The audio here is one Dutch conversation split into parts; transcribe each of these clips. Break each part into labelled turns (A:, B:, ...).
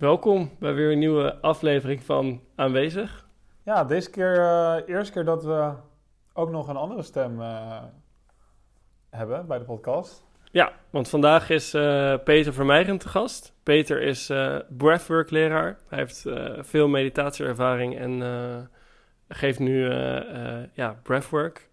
A: Welkom bij weer een nieuwe aflevering van Aanwezig.
B: Ja, deze keer uh, eerste keer dat we ook nog een andere stem uh, hebben bij de podcast.
A: Ja, want vandaag is uh, Peter Vermeijgen te gast. Peter is breathwork leraar. Hij heeft veel meditatieervaring en geeft nu ja, breathwork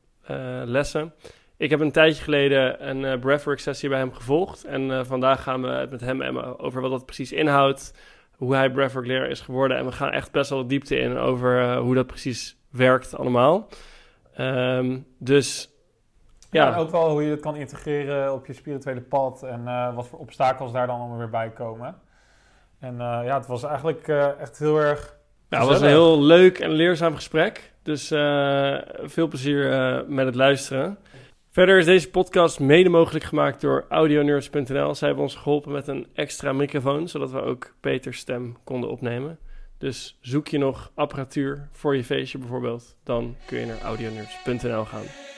A: lessen. Ik heb een tijdje geleden een breathwork sessie bij hem gevolgd. En vandaag gaan we het met hem over wat dat precies inhoudt hoe hij breathwork leraar is geworden. En we gaan echt best wel de diepte in over uh, hoe dat precies werkt allemaal. Um, dus ja.
B: ook wel hoe je het kan integreren op je spirituele pad en uh, wat voor obstakels daar dan allemaal weer bij komen. En uh, ja, het was eigenlijk echt heel erg.
A: Ja, het was een heel leuk en leerzaam gesprek. Dus veel plezier met het luisteren. Verder is deze podcast mede mogelijk gemaakt door audionerds.nl. Zij hebben ons geholpen met een extra microfoon, zodat we ook Peters stem konden opnemen. Dus zoek je nog apparatuur voor je feestje bijvoorbeeld, dan kun je naar audionerds.nl gaan.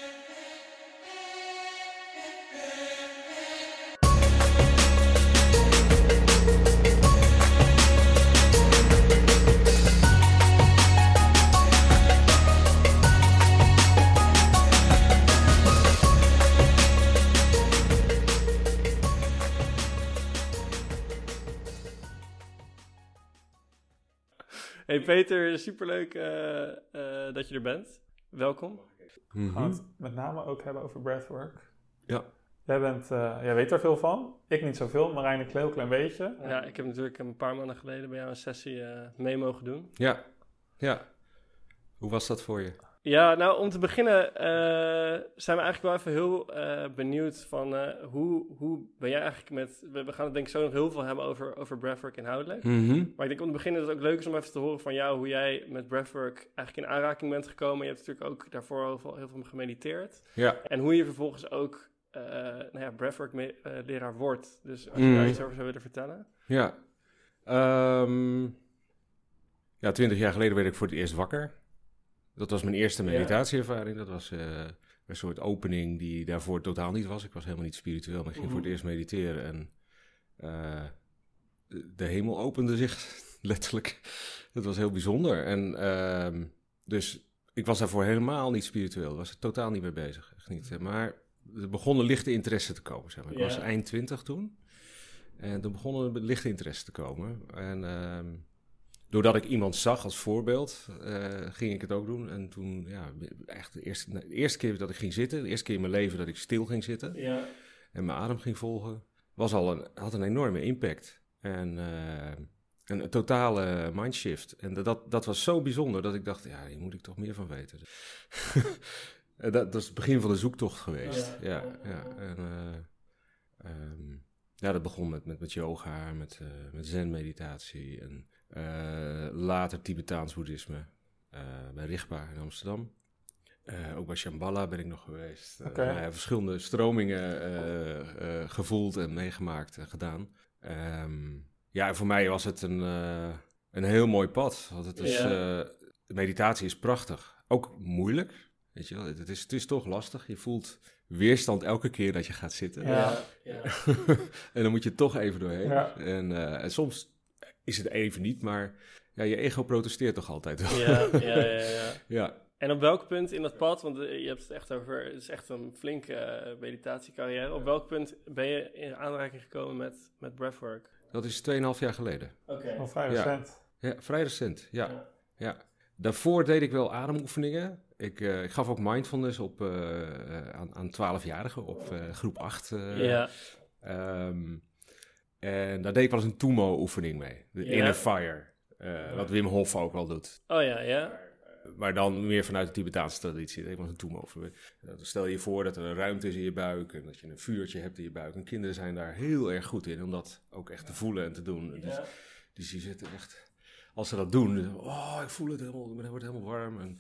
A: Hey Peter, superleuk uh, uh, dat je er bent. Welkom.
B: We gaan het met name ook hebben over breathwork.
C: Ja.
B: Jij, bent, uh, jij weet er veel van. Ik niet zoveel, Marijn een heel klein beetje.
A: Ja, ik heb natuurlijk een paar maanden geleden bij jou een sessie mee mogen doen.
C: Ja, ja. Hoe was dat voor je?
A: Ja, nou om te beginnen uh, zijn we eigenlijk wel even heel uh, benieuwd van uh, hoe, hoe ben jij eigenlijk met... We, gaan het denk ik zo nog heel veel hebben over, over breathwork inhoudelijk.
C: Mm -hmm.
A: Maar ik denk om te beginnen dat het ook leuk is om even te horen van jou hoe jij met breathwork eigenlijk in aanraking bent gekomen. Je hebt natuurlijk ook daarvoor heel veel, heel veel gemediteerd.
C: Ja.
A: En hoe je vervolgens ook nou ja, breathwork leraar wordt. Dus als je mm. daar iets over zou willen vertellen.
C: Ja. Um, ja, twintig jaar geleden werd ik voor het eerst wakker. Dat was mijn eerste meditatieervaring. Dat was uh, een soort opening die daarvoor totaal niet was. Ik was helemaal niet spiritueel, maar ik ging voor het eerst mediteren. En uh, de hemel opende zich letterlijk. Dat was heel bijzonder. En uh, dus ik was daarvoor helemaal niet spiritueel. was er totaal niet mee bezig. Echt niet. Maar er begonnen lichte interesse te komen. Zeg maar. Ik was eind twintig toen. En toen begonnen lichte interesse te komen. En ehm, doordat ik iemand zag als voorbeeld, uh, ging ik het ook doen. En toen, ja, echt de eerste, de eerste keer dat ik ging zitten, de eerste keer in mijn leven dat ik stil ging zitten
A: ja.
C: en mijn adem ging volgen, was al een, had een enorme impact. En uh, een, een, totale mindshift. En dat, dat, dat was zo bijzonder dat ik dacht, ja, hier moet ik toch meer van weten. dat, dat is het begin van de zoektocht geweest. Ja, ja. ja. En, uh, um, ja, dat begon met, met, met yoga, met, met zen-meditatie en later Tibetaans boeddhisme uh, bij Rigpa in Amsterdam. Uh, ook bij Shambhala ben ik nog geweest.
B: Okay.
C: Nou verschillende stromingen gevoeld en meegemaakt en gedaan. Um, ja, voor mij was het een, een heel mooi pad. Want het is, meditatie is prachtig. Ook moeilijk. Weet je wel, het is, het is toch lastig. Je voelt weerstand elke keer dat je gaat zitten.
A: Ja, ja.
C: en dan moet je toch even doorheen.
B: Ja.
C: En, en soms is het even niet, maar ja, je ego protesteert toch altijd wel.
A: Ja, ja, ja, ja.
C: ja.
A: En op welk punt in dat pad, want je hebt het echt over, het is echt een flinke uh, meditatiecarrière. Op welk punt ben je in aanraking gekomen met, met breathwork?
C: Dat is 2,5 jaar geleden.
A: Oké. Okay.
B: Al vrij recent.
C: Ja. ja, vrij recent, ja. ja. ja. Daarvoor deed ik wel ademoefeningen. Ik, uh, ik gaf ook mindfulness op, uh, aan, aan 12-jarigen op groep 8.
A: ja.
C: Um, en daar deed ik wel eens een Tumo-oefening mee. De
A: Ja.
C: Inner Fire. eh, Wat Wim Hof ook wel doet.
A: Oh ja, ja.
C: Maar dan meer vanuit de Tibetaanse traditie. Dat ik wel eens een Tumo-oefening. Dan stel je voor dat er een ruimte is in je buik. En dat je een vuurtje hebt in je buik. En kinderen zijn daar heel erg goed in. Om dat ook echt te voelen en te doen. Dus,
A: Ja.
C: dus die zitten echt... Als ze dat doen, dan, oh, ik voel het helemaal, het wordt helemaal warm. En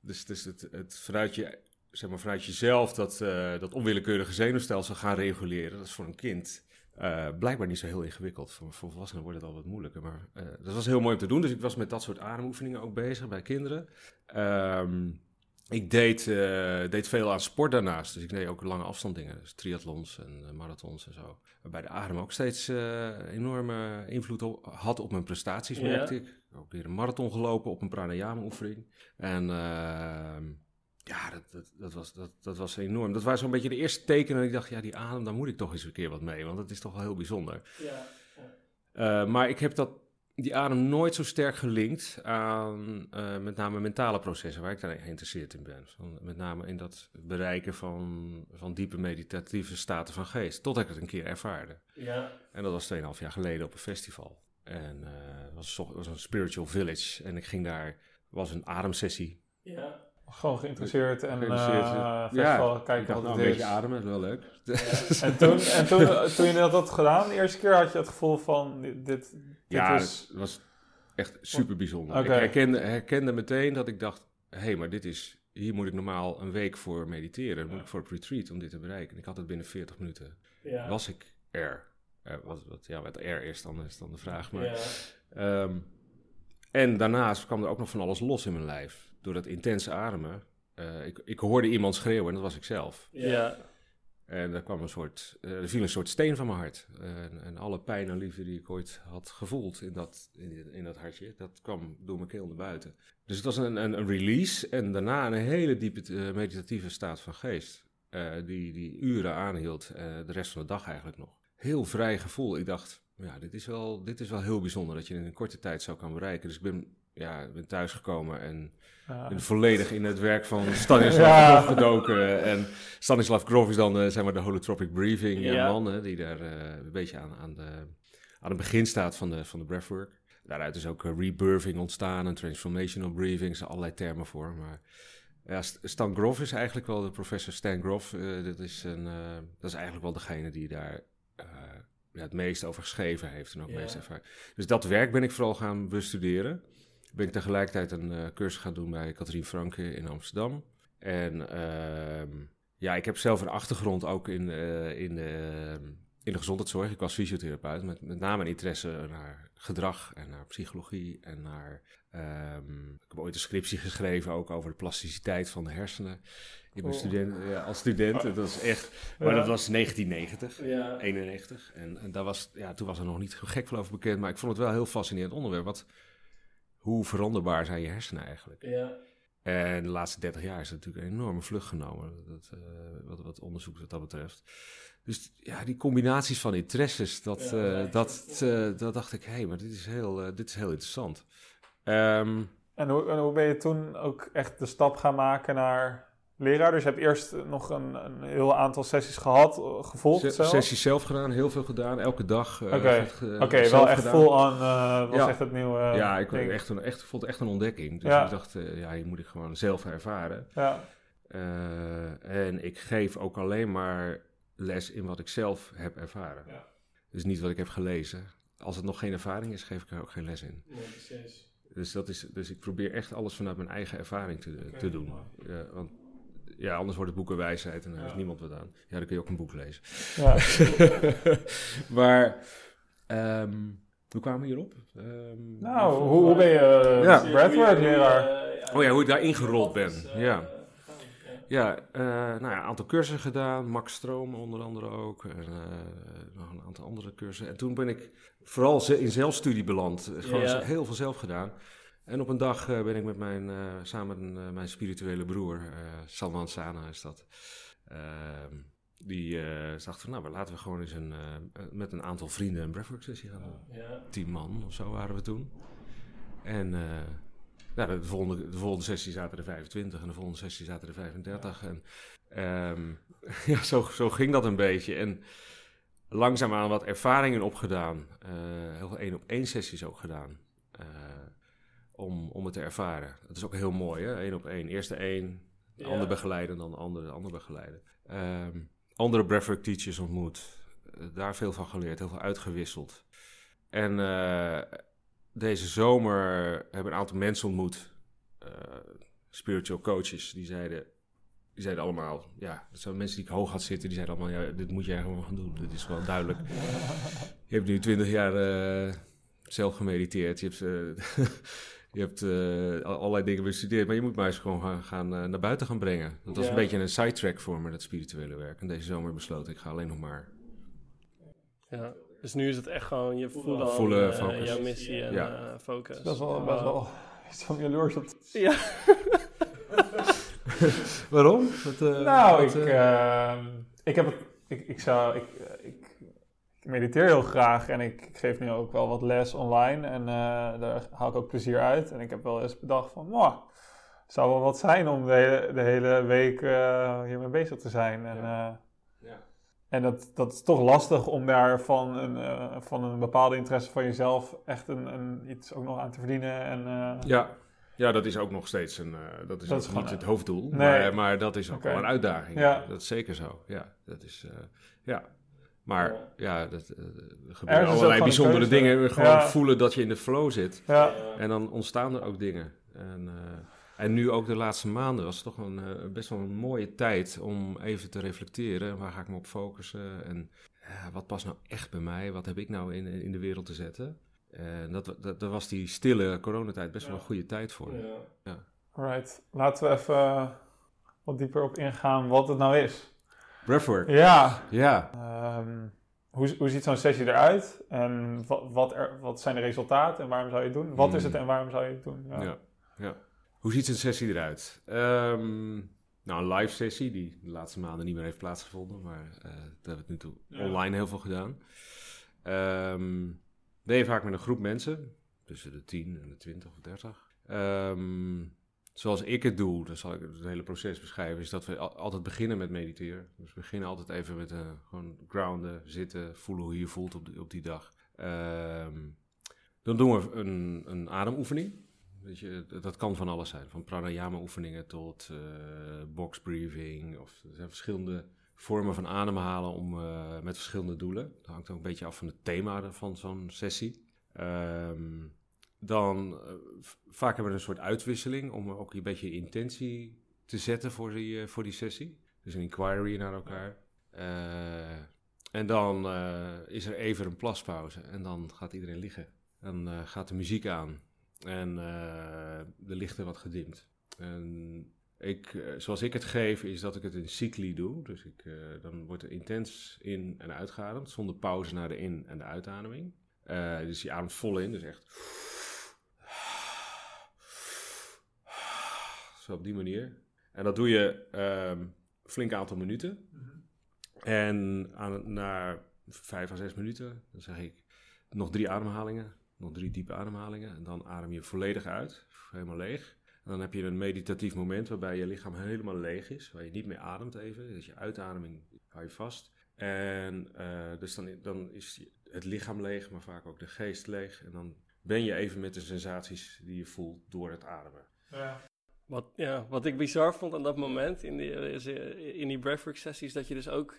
C: dus dus het, het vanuit, je, zeg maar, vanuit jezelf dat, eh, dat onwillekeurige zenuwstelsel gaan reguleren, dat is voor een kind eh, blijkbaar niet zo heel ingewikkeld. Voor, voor volwassenen wordt het al wat moeilijker. Maar eh, dat was heel mooi om te doen. Dus ik was met dat soort ademoefeningen ook bezig bij kinderen. Ehm, ik deed, eh, deed veel aan sport daarnaast. Dus ik deed ook lange afstanddingen. Dus triathlons en marathons en zo. Waarbij de adem ook steeds enorme invloed op- had op mijn prestaties,
A: Ja.
C: merkte ik. Ik heb ook weer een marathon gelopen op een pranayama-oefening. En ehm, ja, dat, dat, dat, was, dat, dat was enorm. Dat waren zo'n beetje de eerste tekenen. En ik dacht, ja, die adem, daar moet ik toch eens een keer wat mee. Want dat is toch wel heel bijzonder.
A: Ja.
C: Eh, maar ik heb dat, die adem nooit zo sterk gelinkt aan eh, met name mentale processen waar ik daar geïnteresseerd in ben. Van, met name in dat bereiken van, van diepe meditatieve staten van geest. Tot ik het een keer ervaarde.
A: Ja.
C: En dat was 2,5 jaar geleden op een festival. En het was, was een spiritual village. En ik ging daar, was een ademsessie.
A: Ja.
B: Gewoon geïnteresseerd en eh
C: ja.
B: festival,
C: ik
B: kijken wat het
C: een
B: is.
C: beetje ademen, wel leuk.
B: En, toen, en toen, toen je dat had gedaan, de eerste keer had je het gevoel van dit, dit,
C: Ja,
B: is...
C: het was echt super bijzonder. Ik herkende, herkende meteen dat ik dacht, hé, hey, maar dit is, hier moet ik normaal een week voor mediteren. Dan moet ik voor het retreat om dit te bereiken. En ik had het binnen 40 minuten.
A: Ja.
C: Was ik er? Eh, wat, wat, ja, wat er is dan, is dan de vraag. Maar,
A: Ja.
C: Ehm, en daarnaast kwam er ook nog van alles los in mijn lijf. Door dat intense ademen. Eh, ik, ik hoorde iemand schreeuwen en dat was ik zelf.
A: Ja.
C: En er kwam een soort, eh, er viel een soort steen van mijn hart. En, en alle pijn en liefde die ik ooit had gevoeld in dat, in, in dat hartje, dat kwam door mijn keel naar buiten. Dus het was een, een, een release en daarna een hele diepe eh, meditatieve staat van geest. eh, die, die uren aanhield, eh, de rest van de dag eigenlijk nog. Heel vrij gevoel. Ik dacht, ja, dit is, wel, dit is wel heel bijzonder dat je in een korte tijd zo kan bereiken. Dus ik ben, ja, ben thuisgekomen en ben volledig in het werk van Stanislav
B: Ja.
C: Grof gedoken. En Stanislav Grof is dan eh, zeg maar de holotropic breathing eh,
A: Ja.
C: man, hè, die daar eh, een beetje aan, aan, de, aan het begin staat van de, van de breathwork. Daaruit is ook rebirthing ontstaan en transformational breathing, er zijn allerlei termen voor. Maar ja, St- Stan Grof is eigenlijk wel de professor Stan Grof. dat, is een, dat is eigenlijk wel degene die daar ja, het meest over geschreven heeft en ook meest ervaring. Dus dat werk ben ik vooral gaan bestuderen ben ik tegelijkertijd een eh, cursus gaan doen bij Katrien Franke in Amsterdam. En ehm, ja, ik heb zelf een achtergrond ook in, eh, in, de, in de gezondheidszorg. Ik was fysiotherapeut met met name een interesse naar gedrag en naar psychologie en naar... ehm, ik heb ooit een scriptie geschreven ook over de plasticiteit van de hersenen. Ik ben
B: Oh.
C: student, ja, als student, dat was echt... Maar
B: Ja.
C: dat was 1990.
A: Ja.
C: 91. En, en daar was, ja, toen was er nog niet gek veel over bekend, maar ik vond het wel een heel fascinerend onderwerp. Wat, hoe veranderbaar zijn je hersenen eigenlijk?
A: Ja.
C: En de laatste 30 jaar is natuurlijk een enorme vlucht genomen, dat, eh, wat, wat onderzoek wat dat betreft. Dus ja, die combinaties van interesses, dat,
A: Ja,
C: eh, dat, eh, dat dacht ik, hé, hey, maar dit is heel, eh, dit is heel interessant. Ehm,
B: En hoe, en hoe ben je toen ook echt de stap gaan maken naar leraar? Dus je hebt eerst nog een, een heel aantal sessies gehad, eh, gevolgd
C: se-
B: zelf?
C: sessies zelf gedaan, heel veel gedaan, elke dag. eh,
B: Oké.
C: eh,
B: Oké,
C: zelf
B: wel echt
C: gedaan.
B: full on, eh, was
C: Ja.
B: echt het nieuwe
C: ja, ik
B: ding.
C: echt een, echt, vond het echt een ontdekking. Dus
B: Ja.
C: ik dacht, eh, ja, hier moet ik gewoon zelf ervaren.
B: Ja,
C: Eh, en ik geef ook alleen maar les in wat ik zelf heb ervaren.
B: Ja.
C: Dus niet wat ik heb gelezen. Als het nog geen ervaring is, geef ik er ook geen les in.
A: Nee, precies.
C: Dus, dat is, dus ik probeer echt alles vanuit mijn eigen ervaring te, te doen. Ja, want ja, anders wordt het boeken wijsheid en daar
B: Ja.
C: heeft niemand wat aan. Ja, dan kun je ook een boek lezen.
B: ja.
C: maar, ehm, hoe kwamen we hierop? Ehm,
B: Nou, hoe, hoe ben je eh,
C: Ja.
B: breathwork leraar?
C: Oh ja, hoe ik daar ingerold ben.
A: eh,
C: Ja. Ja, eh, nou ja, een aantal cursussen gedaan. Max Stroom onder andere ook. En eh, nog een aantal andere cursussen. En toen ben ik vooral in zelfstudie beland. Eh, Gewoon
A: Ja.
C: heel veel zelf gedaan. En op een dag eh, ben ik met mijn, eh, samen met eh, mijn spirituele broer, Salman Sana is dat. Ehm, die eh dacht van, nou, laten we gewoon eens een, met een aantal vrienden een breathwork sessie gaan doen.
A: Ja.
C: Tien man of zo waren we toen. En nou, de, volgende, de volgende sessie zaten er 25 en de volgende sessie zaten er 35. En ehm, ja, zo, zo ging dat een beetje. En langzaamaan wat ervaringen opgedaan. heel veel één op één sessies ook gedaan. Om, om het te ervaren. Dat is ook heel mooi, hè? Één op één. Eerst de één, de
A: Ja.
C: ander begeleiden, dan de ander, de ander begeleiden. Ehm, andere breathwork teachers ontmoet. eh, daar veel van geleerd, heel veel uitgewisseld. En eh, deze zomer hebben een aantal mensen ontmoet. eh, spiritual coaches, die zeiden, die zeiden allemaal, ja, dat zijn mensen die ik hoog had zitten, die zeiden allemaal, ja, dit moet jij gewoon gaan doen. Dit is wel duidelijk. Je hebt nu twintig jaar zelf gemediteerd. Je hebt, eh, je hebt eh, al- allerlei dingen bestudeerd, maar je moet maar eens gewoon gaan, gaan, eh, naar buiten gaan brengen. Dat was
A: Ja.
C: een beetje een sidetrack voor me, dat spirituele werk. En deze zomer besloten, ik ga alleen nog maar...
A: Ja. Dus nu is het echt gewoon je voelen,
C: Voelen,
A: eh,
C: focus.
A: jouw missie en
C: Ja.
A: eh, focus.
B: Dat is wel,
A: Wow.
B: best wel iets van jaloers op.
A: Ja.
C: Waarom? Wat, eh,
B: nou,
C: wat,
B: ik,
C: eh,
B: ehm, ik heb het. Ik, ik zou. Ik mediteer heel graag en ik, ik geef nu ook wel wat les online en eh, daar haal ik ook plezier uit. En ik heb wel eens bedacht van, "Mwah, het zou wel wat zijn om de hele, de hele week eh, hiermee bezig te zijn. En, eh,
C: ja.
B: en dat, dat is toch lastig om daar van een, eh, van een bepaalde interesse van jezelf echt een, een, iets ook nog aan te verdienen. En, eh,
C: Ja. ja, dat is ook nog steeds een... eh, dat is,
B: Dat
C: niet
B: een-
C: het hoofddoel,
B: Nee.
C: maar, maar dat is ook wel een uitdaging.
B: Ja.
C: Dat is zeker zo, ja. Dat is, eh, ja. Maar
A: Ja.
C: dat, eh, er gebeuren allerlei bijzondere dingen. Gewoon
B: Ja.
C: voelen dat je in de flow zit.
B: ja.
C: En dan ontstaan er ook dingen. En, eh, en nu ook de laatste maanden was het toch een, eh, best wel een mooie tijd om even te reflecteren. Waar ga ik me op focussen? En wat past nou echt bij mij? Wat heb ik nou in, in de wereld te zetten? En dat, dat, daar was die stille coronatijd best wel een goede tijd voor.
A: Ja.
B: Alright, laten we even wat dieper op ingaan wat het nou is.
C: Breathwork.
B: Ja,
C: Ja.
B: ehm, hoe, hoe ziet zo'n sessie eruit? En wat, wat, er, wat zijn de resultaten en waarom zou je het doen? Wat is het
C: Hmm.
B: en waarom zou je het doen? Ja.
C: Ja. ja. Hoe ziet een sessie eruit? Ehm, nou, een live sessie die de laatste maanden niet meer heeft plaatsgevonden, maar eh dat hebben we nu toe
B: Ja.
C: online heel veel gedaan. Ehm deed je vaak met een groep mensen, tussen de 10 en de 20 of 30. Ehm, zoals ik het doe, dan zal ik het hele proces beschrijven, is dat we al- altijd beginnen met mediteren. Dus we beginnen altijd even met eh, gewoon grounden, zitten, voelen hoe je je voelt op, die- dag. Ehm, dan doen we een, een ademoefening. Weet je, dat- kan van alles zijn. Van pranayama oefeningen tot eh box breathing. Of er zijn verschillende vormen van ademhalen om, eh, met verschillende doelen. Dat hangt ook een beetje af van het thema van zo'n sessie. Ehm, dan eh, vaak hebben we een soort uitwisseling om ook een beetje intentie te zetten voor die, eh, voor die sessie. Dus een inquiry naar elkaar. Eh, en dan is er even een plaspauze en dan gaat iedereen liggen. Dan gaat de muziek aan en de lichten wat gedimd. En ik, zoals ik het geef, is dat ik het in cycli doe. Dus ik, eh, dan wordt er intens in- en uitgeademd, zonder pauze naar de in- en de uitademing. Dus je ademt vol in, dus echt. Zo op die manier. En dat doe je een flink aantal minuten. En aan, na vijf à zes minuten, dan zeg ik nog drie ademhalingen. Nog drie diepe ademhalingen. En dan adem je volledig uit, helemaal leeg. En dan heb je een meditatief moment waarbij je lichaam helemaal leeg is. Waar je niet meer ademt even. Dus je uitademing hou je vast. En eh, dus dan, dan is het lichaam leeg, maar vaak ook de geest leeg. En dan ben je even met de sensaties die je voelt door het ademen.
B: Ja.
A: Wat, ja, wat ik bizar vond aan dat moment in die, eh, in die breathwork sessies, dat je dus ook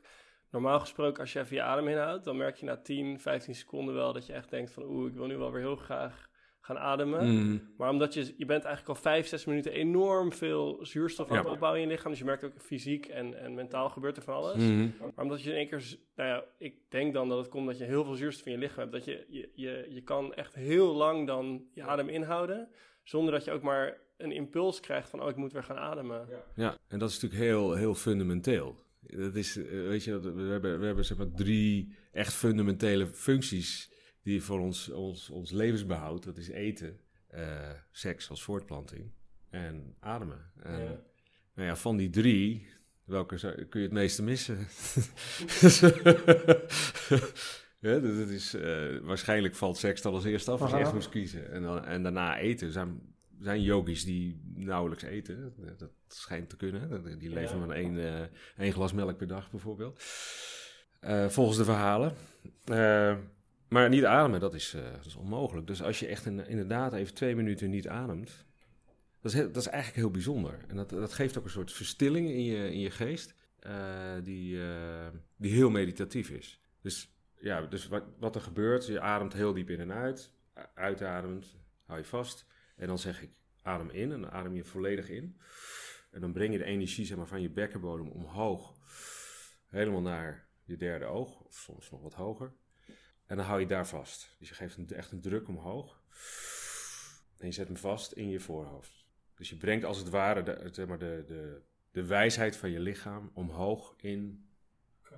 A: normaal gesproken als je even je adem inhoudt, dan merk je na 10, 15 seconden wel dat je echt denkt van oeh, ik wil nu wel weer heel graag gaan ademen.
C: Mm.
A: Maar omdat je, je bent eigenlijk al 5, 6 minuten enorm veel zuurstof aan
C: Ja.
A: het opbouwen in je lichaam, dus je merkt ook fysiek en, en mentaal gebeurt er van alles.
C: Mhm.
A: Maar omdat je in één keer, nou ja, ik denk dan dat het komt dat je heel veel zuurstof in je lichaam hebt. Dat je, je, je, je kan echt heel lang dan je adem inhouden, zonder dat je ook maar een impuls krijgt van, oh, ik moet weer gaan ademen.
C: Ja, en dat is natuurlijk heel, heel fundamenteel. Dat is, eh, weet je, dat- we hebben, we hebben zeg maar drie echt fundamentele functies die voor ons, ons, ons levensbehoud, dat is eten, eh, seks als voortplanting en ademen. En,
A: Ja.
C: Nou ja, van die drie, welke zou- kun je het meeste missen? ja, dus het is, eh, waarschijnlijk valt seks dan als eerste af als je echt moest kiezen. En, dan, en daarna eten. Zijn, zijn yogis die nauwelijks eten. Dat schijnt te kunnen. Die leven
A: Ja.
C: van één, eh, één glas melk per dag bijvoorbeeld. Eh, volgens de verhalen. Eh, maar niet ademen, dat is, dat is onmogelijk. Dus als je echt in- inderdaad even twee minuten niet ademt, dat is, dat is eigenlijk heel bijzonder. En dat, dat geeft ook een soort verstilling in je, in je geest, die, die heel meditatief is. Dus, ja, dus wat, wat er gebeurt, je ademt heel diep in en uit, uitademend, hou je vast. En dan zeg ik, adem in en dan adem je volledig in. En dan breng je de energie zeg maar, van je bekkenbodem omhoog, helemaal naar je derde oog, of soms nog wat hoger. En dan hou je daar vast. Dus je geeft een, echt een druk omhoog. En je zet hem vast in je voorhoofd. Dus je brengt als het ware de, zeg maar de, de, de wijsheid van je lichaam omhoog in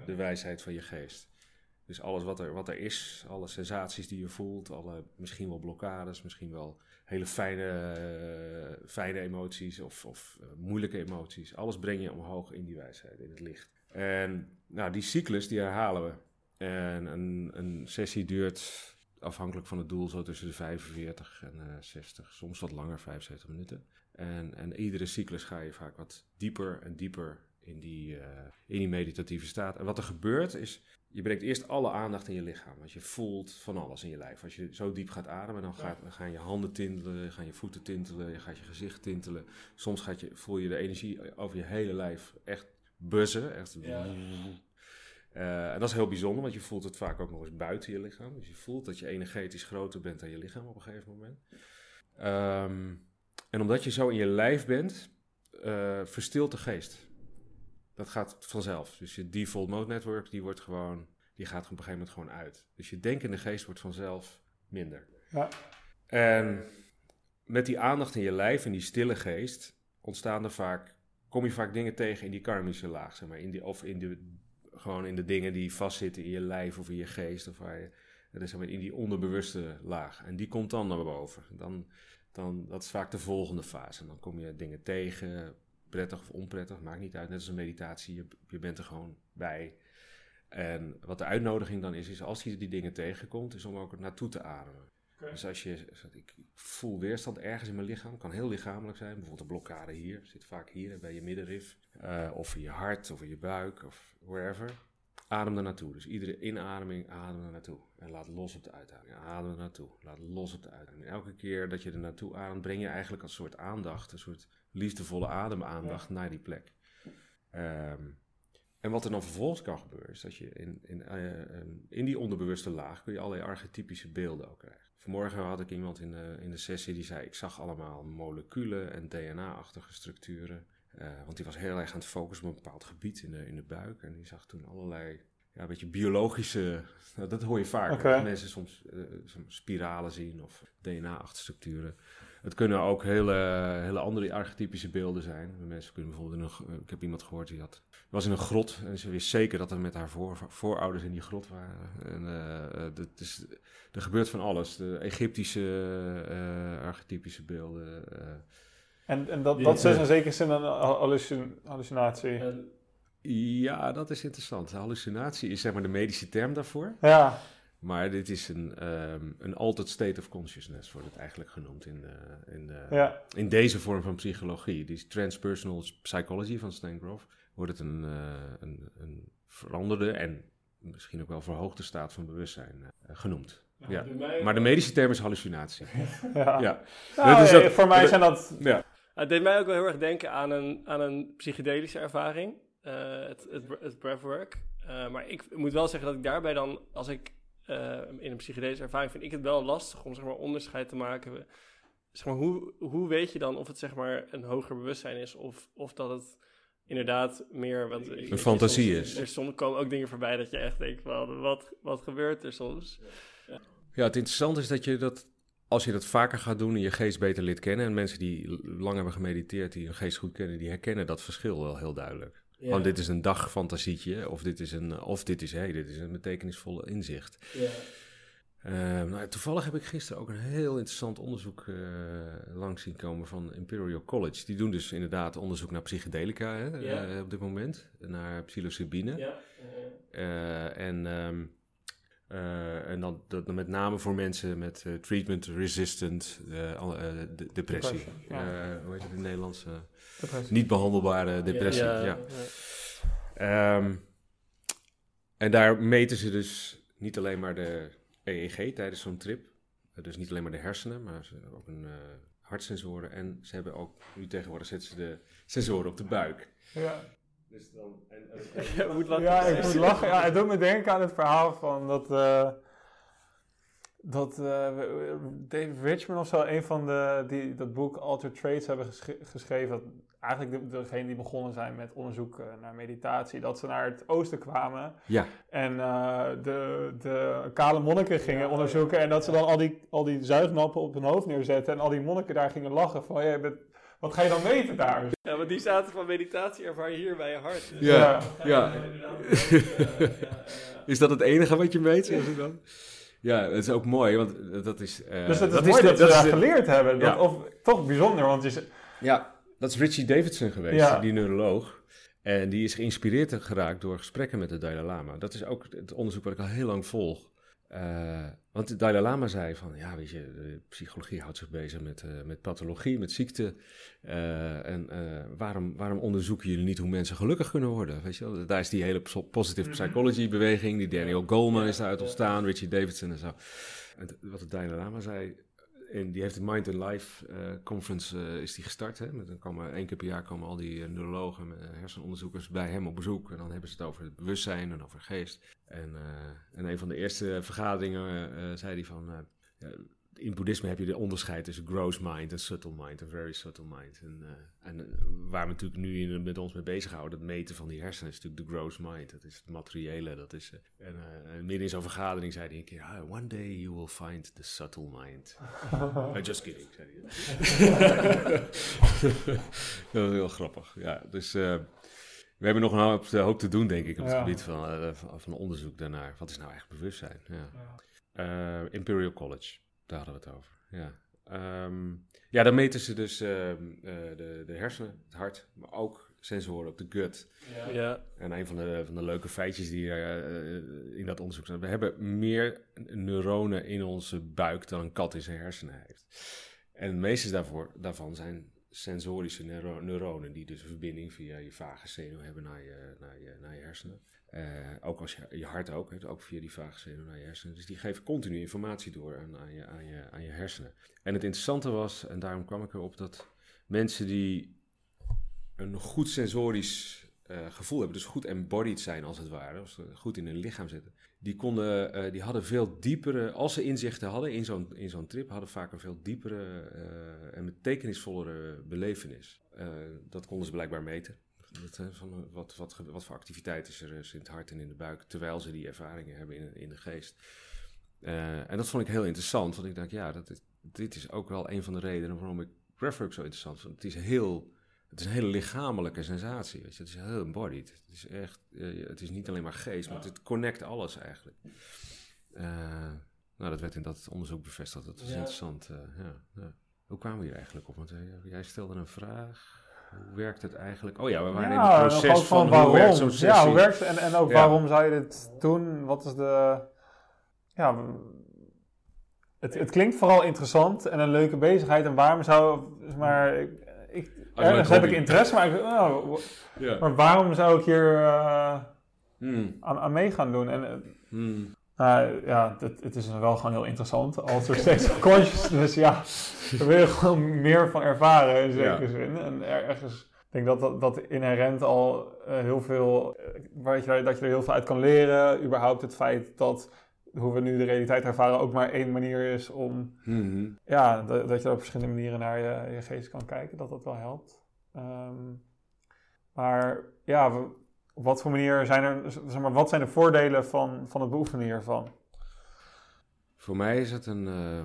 C: de wijsheid van je geest. Dus alles wat er, wat er is, alle sensaties die je voelt, alle misschien wel blokkades, misschien wel hele fijne, eh, fijne emoties of, of eh, moeilijke emoties. Alles breng je omhoog in die wijsheid, in het licht. En nou, die cyclus die herhalen we. En een, een sessie duurt afhankelijk van het doel zo tussen de 45 en uh, 60, soms wat langer, 75 minuten. En, en iedere cyclus ga je vaak wat dieper en dieper in die, uh, in die meditatieve staat. En wat er gebeurt is, je brengt eerst alle aandacht in je lichaam. Want je voelt van alles in je lijf. Als je zo diep gaat ademen, dan, gaat, dan gaan je handen tintelen, gaan je voeten tintelen, je gaat je gezicht tintelen. Soms gaat je, voel je de energie over je hele lijf echt buzzen. Echt ja. Uh, en dat is heel bijzonder, want je voelt het vaak ook nog eens buiten je lichaam. Dus je voelt dat je energetisch groter bent dan je lichaam op een gegeven moment. Um, en omdat je zo in je lijf bent, uh, verstilt de geest. Dat gaat vanzelf. Dus je default mode network, die wordt gewoon, die gaat op een gegeven moment gewoon uit. Dus je denkende geest wordt vanzelf minder. Ja. En met die aandacht in je lijf en die stille geest ontstaan er vaak, kom je vaak dingen tegen in die karmische laag, zeg maar, in die, of in de, gewoon in de dingen die vastzitten in je lijf of in je geest, of waar je, dat zeg maar, in die onderbewuste laag. En die komt dan naar boven. Dan, dan, dat is vaak de volgende fase. En dan kom je dingen tegen, prettig of onprettig, maakt niet uit. Net als een meditatie, je, je bent er gewoon bij. En wat de uitnodiging dan is, is als je die dingen tegenkomt, is om ook naartoe te ademen. Okay. Dus als je, ik voel weerstand ergens in mijn lichaam, kan heel lichamelijk zijn, bijvoorbeeld een blokkade hier, zit vaak hier bij je middenrif, uh, of in je hart, of in je buik, of wherever. Adem er naartoe. Dus iedere inademing adem er naartoe. En laat los op de uitademing. Adem er naartoe. Laat los op de uitademing. Elke keer dat je er naartoe ademt, breng je eigenlijk een soort aandacht, een soort liefdevolle ademaandacht ja. naar die plek. Um, en wat er dan vervolgens kan gebeuren, is dat je in, in, uh, in die onderbewuste laag kun je allerlei archetypische beelden ook krijgen. Vanmorgen had ik iemand in de, in de sessie die zei: Ik zag allemaal moleculen en DNA-achtige structuren. Uh, want die was heel erg aan het focussen op een bepaald gebied in de, in de buik. En die zag toen allerlei ja, een beetje biologische. Nou, dat hoor je vaak. Okay. Dat mensen soms uh, spiralen zien of DNA-achtige structuren. Het kunnen ook hele, hele andere archetypische beelden zijn. Mensen kunnen bijvoorbeeld in een, ik heb iemand gehoord die had, was in een grot en ze wist zeker dat er met haar voor, voorouders in die grot waren. En, uh, dat is, er gebeurt van alles. De Egyptische uh, archetypische beelden. Uh,
B: en, en dat, dat is in zekere zin een hallucin, hallucinatie.
C: Ja, dat is interessant. Hallucinatie is zeg maar de medische term daarvoor.
B: Ja.
C: Maar dit is een, um, een altered state of consciousness, wordt het eigenlijk genoemd in, uh, in, uh,
B: ja.
C: in deze vorm van psychologie. Die transpersonal psychology van Stan Grof wordt het een, uh, een, een veranderde en misschien ook wel verhoogde staat van bewustzijn genoemd. Ja, ja. Mij, maar de medische term is hallucinatie.
B: ja. ja. Nou, dus dat, voor mij zijn dat...
A: Ja. Het deed mij ook wel heel erg denken aan een, aan een psychedelische ervaring, het, het, het breathwork. maar ik moet wel zeggen dat ik daarbij dan, als ik uh, in een psychedelische ervaring vind ik het wel lastig om zeg maar, onderscheid te maken. Zeg maar, hoe, hoe weet je dan of het zeg maar, een hoger bewustzijn is of, of dat het inderdaad meer... Want,
C: een fantasie
A: soms,
C: is.
A: Er soms komen ook dingen voorbij dat je echt denkt, van, wat, wat gebeurt er soms?
C: Ja. ja, het interessante is dat je dat als je dat vaker gaat doen en je geest beter lid kennen... en mensen die lang hebben gemediteerd, die hun geest goed kennen... die herkennen dat verschil wel heel duidelijk. Ja. Want dit is een dagfantasietje, of dit is een, of dit is, hey, dit is een betekenisvolle inzicht. Ja. Uh, nou, toevallig heb ik gisteren ook een heel interessant onderzoek uh, langs zien komen van Imperial College. Die doen dus inderdaad onderzoek naar psychedelica hè, ja. uh, op dit moment, naar psilocybine.
A: Ja.
C: en, um, en dan, dat, met name voor mensen met treatment-resistant de, depressie. hoe heet het in het Nederlands? Niet behandelbare depressie. Ja. ja. ja. Um, en daar meten ze dus niet alleen maar de EEG tijdens zo'n trip. Dus niet alleen maar de hersenen, maar ze hebben ook een hartsensoren. En ze hebben ook, nu tegenwoordig zetten ze de sensoren op de buik.
B: Ja.
A: Dus dan, en,
B: en, moet lachen. Ja, ik moet lachen. Ja, het doet me denken aan het verhaal van dat... Uh, dat uh, David Richman of zo, een van de die dat boek Alter Traits hebben geschreven. Dat eigenlijk de, degene die begonnen zijn met onderzoek naar meditatie, dat ze naar het oosten kwamen.
C: Ja.
B: En uh, de, de kale monniken gingen onderzoeken. En dat ze dan al die, al die zuignappen op hun hoofd neerzetten. En al die monniken daar gingen lachen van, jij bent wat ga je dan weten daar?
A: Ja, want die zaten van meditatie ervaar je hier bij je hart.
C: Dus ja, ja. is dat het enige wat je zeg ik dan? Ja, het is ook mooi, want dat is...
B: Uh, dus het is dat mooi is dat, ze dat geleerd hebben. Dat, Of toch bijzonder, want je...
C: Ja, dat is Richie Davidson geweest, die neuroloog. En die is geïnspireerd geraakt door gesprekken met de Dalai Lama. Dat is ook het onderzoek wat ik al heel lang volg. Uh, want de Dalai Lama zei van, ja, weet je, de psychologie houdt zich bezig met, uh, met pathologie, met ziekte. Uh, en waarom, waarom onderzoeken jullie niet hoe mensen gelukkig kunnen worden? Weet je wel? Daar is die hele positive mhm. psychology beweging, die Daniel Goleman is daaruit ontstaan, Richie Davidson en zo. En wat de Dalai Lama zei, en die heeft de Mind and Life uh, Conference uh, is die gestart. Hè? Met, dan komen, één keer per jaar komen al die uh, neurologen en hersenonderzoekers bij hem op bezoek. En dan hebben ze het over het bewustzijn en over geest. En, en een van de eerste vergaderingen zei hij van in boeddhisme heb je de onderscheid tussen gross mind en subtle mind, een very subtle mind. En, uh, en uh, waar we natuurlijk nu in, met ons mee bezighouden, het meten van die hersenen, is natuurlijk de gross mind. Dat is het materiële. Dat is, uh, en, midden in zo'n vergadering zei hij een keer, ah, one day you will find the subtle mind. just kidding, zei hij. dat was heel grappig. Ja, dus we hebben nog een hoop, hoop, te doen, denk ik, op het gebied van, van, van, onderzoek daarnaar. Wat is nou eigenlijk bewustzijn? Ja. ja. Imperial College. Daar hadden we het over, ja. Um, ja, dan meten ze dus uh, de, de hersenen, het hart, maar ook sensoren op de gut.
A: Ja. ja.
C: En een van de, van de leuke feitjes die uh, in dat onderzoek zijn, we hebben meer neuronen in onze buik dan een kat in zijn hersenen heeft. En de meeste daarvoor, daarvan zijn sensorische neuronen, die dus een verbinding via je vage zenuw hebben naar je, naar je, naar je hersenen. Uh, ook als je, je hart ook, ook via die vaagzenuw naar je hersenen. Dus die geven continu informatie door aan, aan, je, aan, je, hersenen. En het interessante was, en daarom kwam ik erop, dat mensen die een goed sensorisch uh, gevoel hebben, dus goed embodied zijn als het ware, als ze goed in hun lichaam zitten, die, konden, uh, die hadden veel diepere, als ze inzichten hadden in zo'n, in zo'n trip, hadden vaak een veel diepere en betekenisvollere belevenis. dat konden ze blijkbaar meten van wat, wat, wat voor activiteit is er in het hart en in de buik, terwijl ze die ervaringen hebben in, in de geest. Uh, en dat vond ik heel interessant, want ik dacht, ja, dat is, dit is ook wel een van de redenen waarom ik breathwork zo interessant vond. Het is, heel, het is een hele lichamelijke sensatie, weet je. Het is heel embodied. Het is echt, uh, het is niet alleen maar geest, maar het connect alles eigenlijk. Uh, nou, dat werd in dat onderzoek bevestigd. Dat was interessant. ja, ja. Hoe kwamen we hier eigenlijk op? Want jij stelde een vraag hoe werkt het eigenlijk? Oh ja, we waren in het proces van, van waarom. Hoe werkt zo'n
B: Ja, hoe werkt het? En, en ook waarom zou je dit doen? Wat is de... Ja, het, het klinkt vooral interessant en een leuke bezigheid. En waarom zou... Maar, ik, ik, ergens heb ik interesse, maar, ik, oh, ja. maar waarom zou ik hier uh, hmm. aan, aan mee gaan doen? En, hmm. Nou ja, het, het, is wel gewoon heel interessant. Als er steeds consciousness, ja, daar wil je gewoon meer van ervaren in zekere zin. En ergens, ik denk dat dat, dat inherent al uh, heel veel, uh, waar je, dat je er heel veel uit kan leren. Überhaupt het feit dat hoe we nu de realiteit ervaren ook maar één manier is om, mm ja, dat, dat, je op verschillende manieren naar je, je geest kan kijken, dat dat wel helpt. Um, maar ja, we, op wat voor manier zijn er, zeg maar, wat zijn de voordelen van, van het beoefenen hiervan?
C: Voor mij is het een uh,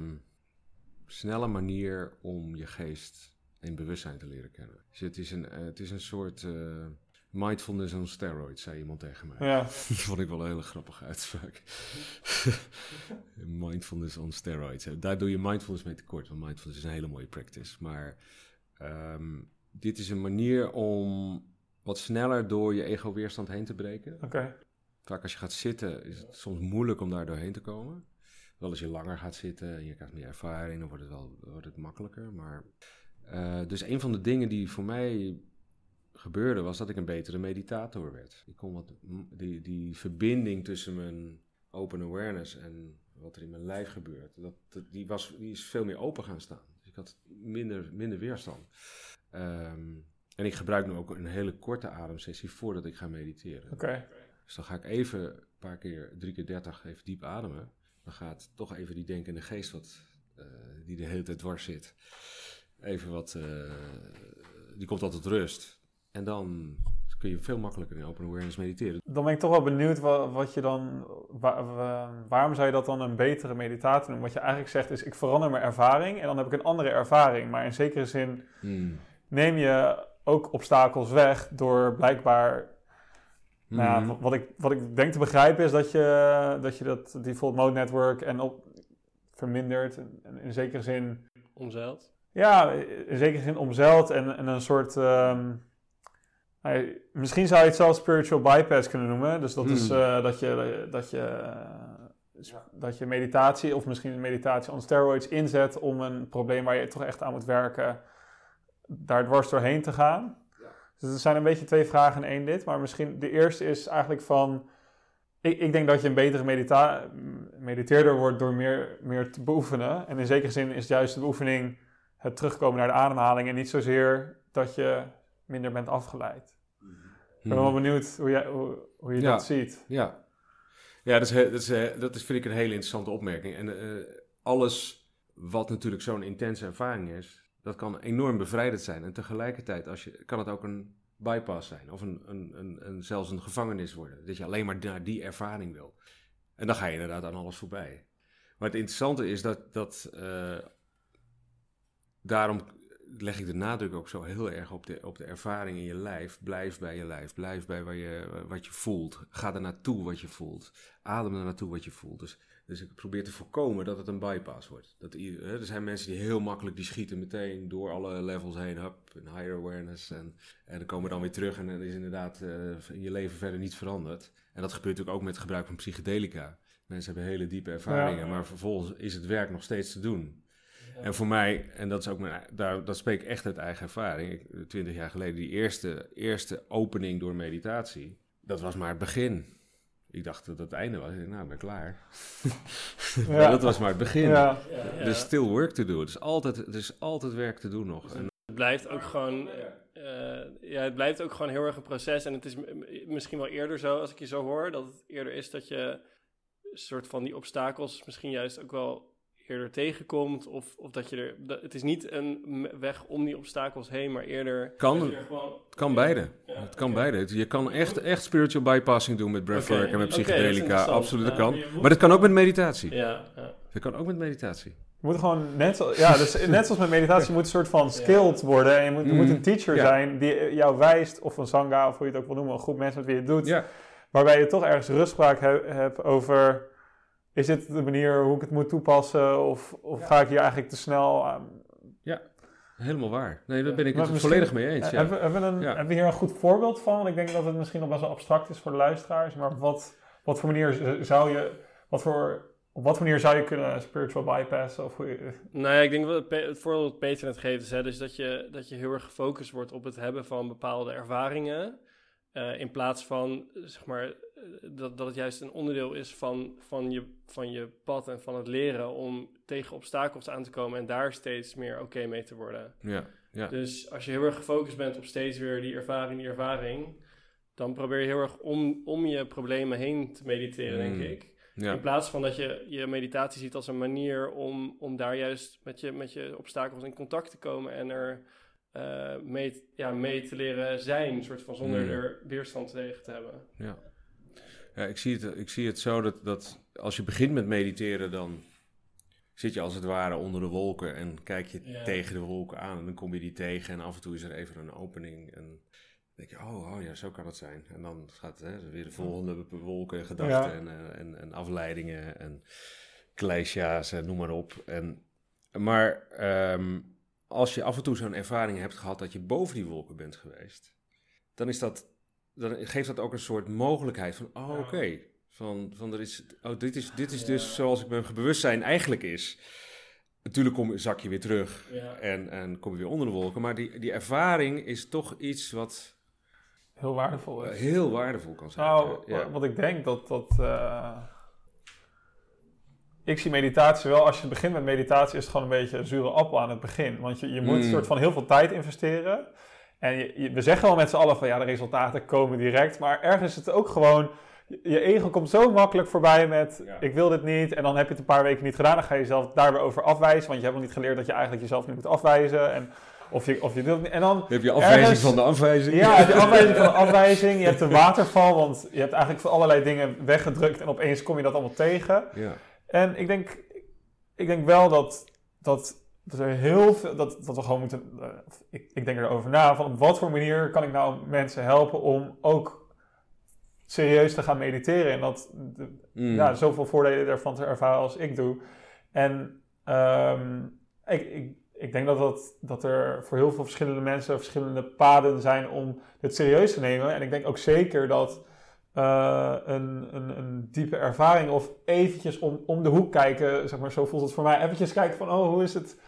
C: snelle manier om je geest en bewustzijn te leren kennen. Dus het, is een, uh, het is een soort uh, mindfulness on steroids, zei iemand tegen mij.
B: Ja.
C: dat vond ik wel een hele grappige uitspraak. mindfulness on steroids. Daar doe je mindfulness mee tekort, want mindfulness is een hele mooie practice. Maar um, dit is een manier om wat sneller door je ego-weerstand heen te breken.
B: Oké.
C: Vaak als je gaat zitten is het soms moeilijk om daar doorheen te komen. Wel als je langer gaat zitten en je krijgt meer ervaring, dan wordt het wel wordt het makkelijker. Maar, uh, dus een van de dingen die voor mij gebeurde, was dat ik een betere meditator werd. Ik kon wat, die, die verbinding tussen mijn open awareness en wat er in mijn lijf gebeurt, dat, die, was, die is veel meer open gaan staan. Dus ik had minder, minder weerstand. Um, en ik gebruik nu ook een hele korte ademsessie voordat ik ga mediteren.
B: Oké.
C: Dus dan ga ik even een paar keer, drie keer dertig, even diep ademen. Dan gaat toch even die denkende geest wat, eh, die de hele tijd dwars zit, even wat, eh, die komt altijd rust. En dan kun je veel makkelijker in open awareness mediteren.
B: Dan ben ik toch wel benieuwd wat, wat je dan, wa- wa- waarom zou je dat dan een betere meditatie noemen? Wat je eigenlijk zegt is, ik verander mijn ervaring en dan heb ik een andere ervaring. Maar in zekere zin
C: Hmm.
B: neem je ook obstakels weg door blijkbaar Nou ja,
C: Mhm.
B: wat- ik, wat ik denk te begrijpen is dat je dat, je dat default mode network en op, vermindert. En, in zekere zin,
A: Omzeild.
B: ja, in zekere zin omzeilt en, en een soort. ehm, nou misschien zou je het zelfs spiritual bypass kunnen noemen. Dus dat is
C: Hmm.
B: eh, dat, je, dat, je, eh, dat je meditatie, of misschien meditatie on steroids, inzet om een probleem waar je toch echt aan moet werken, daar dwars doorheen te gaan. Dus er zijn een beetje twee vragen in één dit. Maar misschien de eerste is eigenlijk van... Ik, ik denk dat je een betere medita mediteerder wordt door meer, meer te beoefenen. En in zekere zin is juist de beoefening het terugkomen naar de ademhaling... en niet zozeer dat je minder bent afgeleid. Ik ben wel
C: Hmm.
B: benieuwd hoe, jij, hoe, hoe je
C: Ja.
B: dat ziet.
C: Ja, ja dat, is, dat, is, dat is, vind ik een hele interessante opmerking. En eh, alles wat natuurlijk zo'n intense ervaring is, dat kan enorm bevrijdend zijn. En tegelijkertijd als je, kan het ook een bypass zijn. Of een, een, een, zelfs een gevangenis worden. Dat je alleen maar naar die ervaring wil. En dan ga je inderdaad aan alles voorbij. Maar het interessante is dat, dat eh, daarom leg ik de nadruk ook zo heel erg op de, op de ervaring in je lijf. Blijf bij je lijf. Blijf bij waar je, wat je voelt. Ga er naartoe wat je voelt. Adem er naartoe wat je voelt. Dus, dus ik probeer te voorkomen dat het een bypass wordt. Dat, hè, er zijn mensen die heel makkelijk, die schieten meteen door alle levels heen. Hup, een higher awareness. En, en dan komen dan weer terug en dan is inderdaad eh, in je leven verder niet veranderd. En dat gebeurt natuurlijk ook met het gebruik van psychedelica. Mensen hebben hele diepe ervaringen, maar vervolgens is het werk nog steeds te doen. En voor mij, en dat is ook mijn, daar, dat spreek ik echt uit eigen ervaring. Twintig jaar geleden, die eerste, eerste opening door meditatie, dat was maar het begin. Ik dacht dat het het einde was. Ik dacht, nou, ik ben klaar. maar
B: Ja.
C: dat was maar het begin.
B: Ja,
A: Ja.
C: Er is still work to do. Er is altijd, er is altijd werk te doen nog. En,
A: Het blijft ook gewoon, eh, ja, het blijft ook gewoon heel erg een proces. En het is misschien wel eerder zo, als ik je zo hoor, dat het eerder is dat je een soort van die obstakels misschien juist ook wel eerder tegenkomt. Of, of dat je er, dat, het is niet een weg om die obstakels heen, maar eerder...
C: Kan-
A: er gewoon,
C: het kan beide.
A: Ja,
C: Het kan beide. Je kan echt, echt spiritual bypassing doen met breathwork en met psychedelica. Absoluut, dat kan. Maar dat kan ook met meditatie.
A: Ja, ja.
C: Dat kan ook met meditatie.
B: je moet gewoon net, zo, ja, dus net zoals met meditatie, je moet een soort van skilled worden. En je moet, je moet
C: Mhm.
B: een teacher
C: Ja.
B: zijn die jou wijst, of een sangha, of hoe je het ook wil noemen, een groep mensen met wie je het doet.
C: Ja,
B: Waarbij je toch ergens rustspraak he- hebt over... Is dit de manier hoe ik het moet toepassen? Of, of ga ik hier eigenlijk te snel aan?
C: helemaal waar. Nee, daar ben ik
B: Maar
C: het volledig mee eens. Ja.
B: Hebben, we- hebben, we een,
C: Ja.
B: hebben we hier een goed voorbeeld van? Want ik denk dat het misschien nog best wel abstract is voor de luisteraars. Maar wat, wat voor manier zou je... Wat voor, op wat voor manier zou je kunnen spiritual bypassen? Of hoe
A: Nou ja, ik denk wel het, voorbeeld dat Peter net geeft is hè, dus dat je, dat je heel erg gefocust wordt op het hebben van bepaalde ervaringen. eh, in plaats van, zeg maar, dat, dat het juist een onderdeel is van, van, je, van je pad en van het leren om tegen obstakels aan te komen en daar steeds meer oké mee te worden.
C: Ja, ja.
A: Dus als je heel erg gefocust bent op steeds weer die ervaring, die ervaring, dan probeer je heel erg om, om je problemen heen te mediteren, denk
C: Mm.
A: ik.
C: ja.
A: In plaats van dat je je meditatie ziet als een manier om, om daar juist met je, met je obstakels in contact te komen en er eh, mee, ja, mee te leren zijn, soort van zonder
C: Mm.
A: er weerstand tegen te hebben.
C: Ja, ja ik, zie het, ik zie het zo dat, dat als je begint met mediteren, dan zit je als het ware onder de wolken en kijk je
A: Ja.
C: tegen de wolken aan. En dan kom je die tegen en af en toe is er even een opening. En dan denk je, oh, oh ja, zo kan het zijn. En dan gaat hè, weer de volgende wolken en gedachten en, eh, en, en afleidingen en kleisja's en noem maar op. En, maar ehm, als je af en toe zo'n ervaring hebt gehad dat je boven die wolken bent geweest, dan is dat dan geeft dat ook een soort mogelijkheid van, oh oké, van, van er is, oh, dit is, dit is dus zoals ik mijn bewustzijn eigenlijk is. Natuurlijk kom, zak je weer terug en, en kom je weer onder de wolken, maar die, die ervaring is toch iets wat
B: heel waardevol
C: eh,
B: is.
C: heel waardevol kan zijn.
B: Nou,
C: ja.
B: wat ik denk dat dat. eh, ik zie meditatie wel, als je begint met meditatie, is het gewoon een beetje een zure appel aan het begin. Want je, je moet een
C: Mm.
B: soort van heel veel tijd investeren. En je, je- we zeggen wel met z'n allen van ja, de resultaten komen direct. Maar ergens is het ook gewoon. je ego komt zo makkelijk voorbij met
C: Ja.
B: ik wil dit niet. En dan heb je het een paar weken niet gedaan. Dan ga je jezelf daar weer over afwijzen. Want je hebt nog niet geleerd dat je eigenlijk jezelf niet moet afwijzen. En of je, of je wilt niet. En dan
C: heb je afwijzing
B: Ergens-
C: van de afwijzing.
B: ja, de afwijzing van de afwijzing. Je hebt een waterval, want je hebt eigenlijk voor allerlei dingen weggedrukt. En opeens kom je dat allemaal tegen.
C: Ja.
B: En ik denk, ik denk wel dat, dat, dat er heel veel, dat, dat we gewoon moeten, eh, ik, ik denk erover na, van op wat voor manier kan ik nou mensen helpen om ook serieus te gaan mediteren. En dat, de-
C: Mm.
B: ja, zoveel voordelen ervan te ervaren als ik doe. En ehm, ik, ik, ik denk dat, dat, dat er voor heel veel verschillende mensen verschillende paden zijn om dit serieus te nemen. En ik denk ook zeker dat eh, een, een, een diepe ervaring of eventjes om, om de hoek kijken, zeg maar, zo voelt het voor mij. Eventjes kijken van, oh, hoe is het,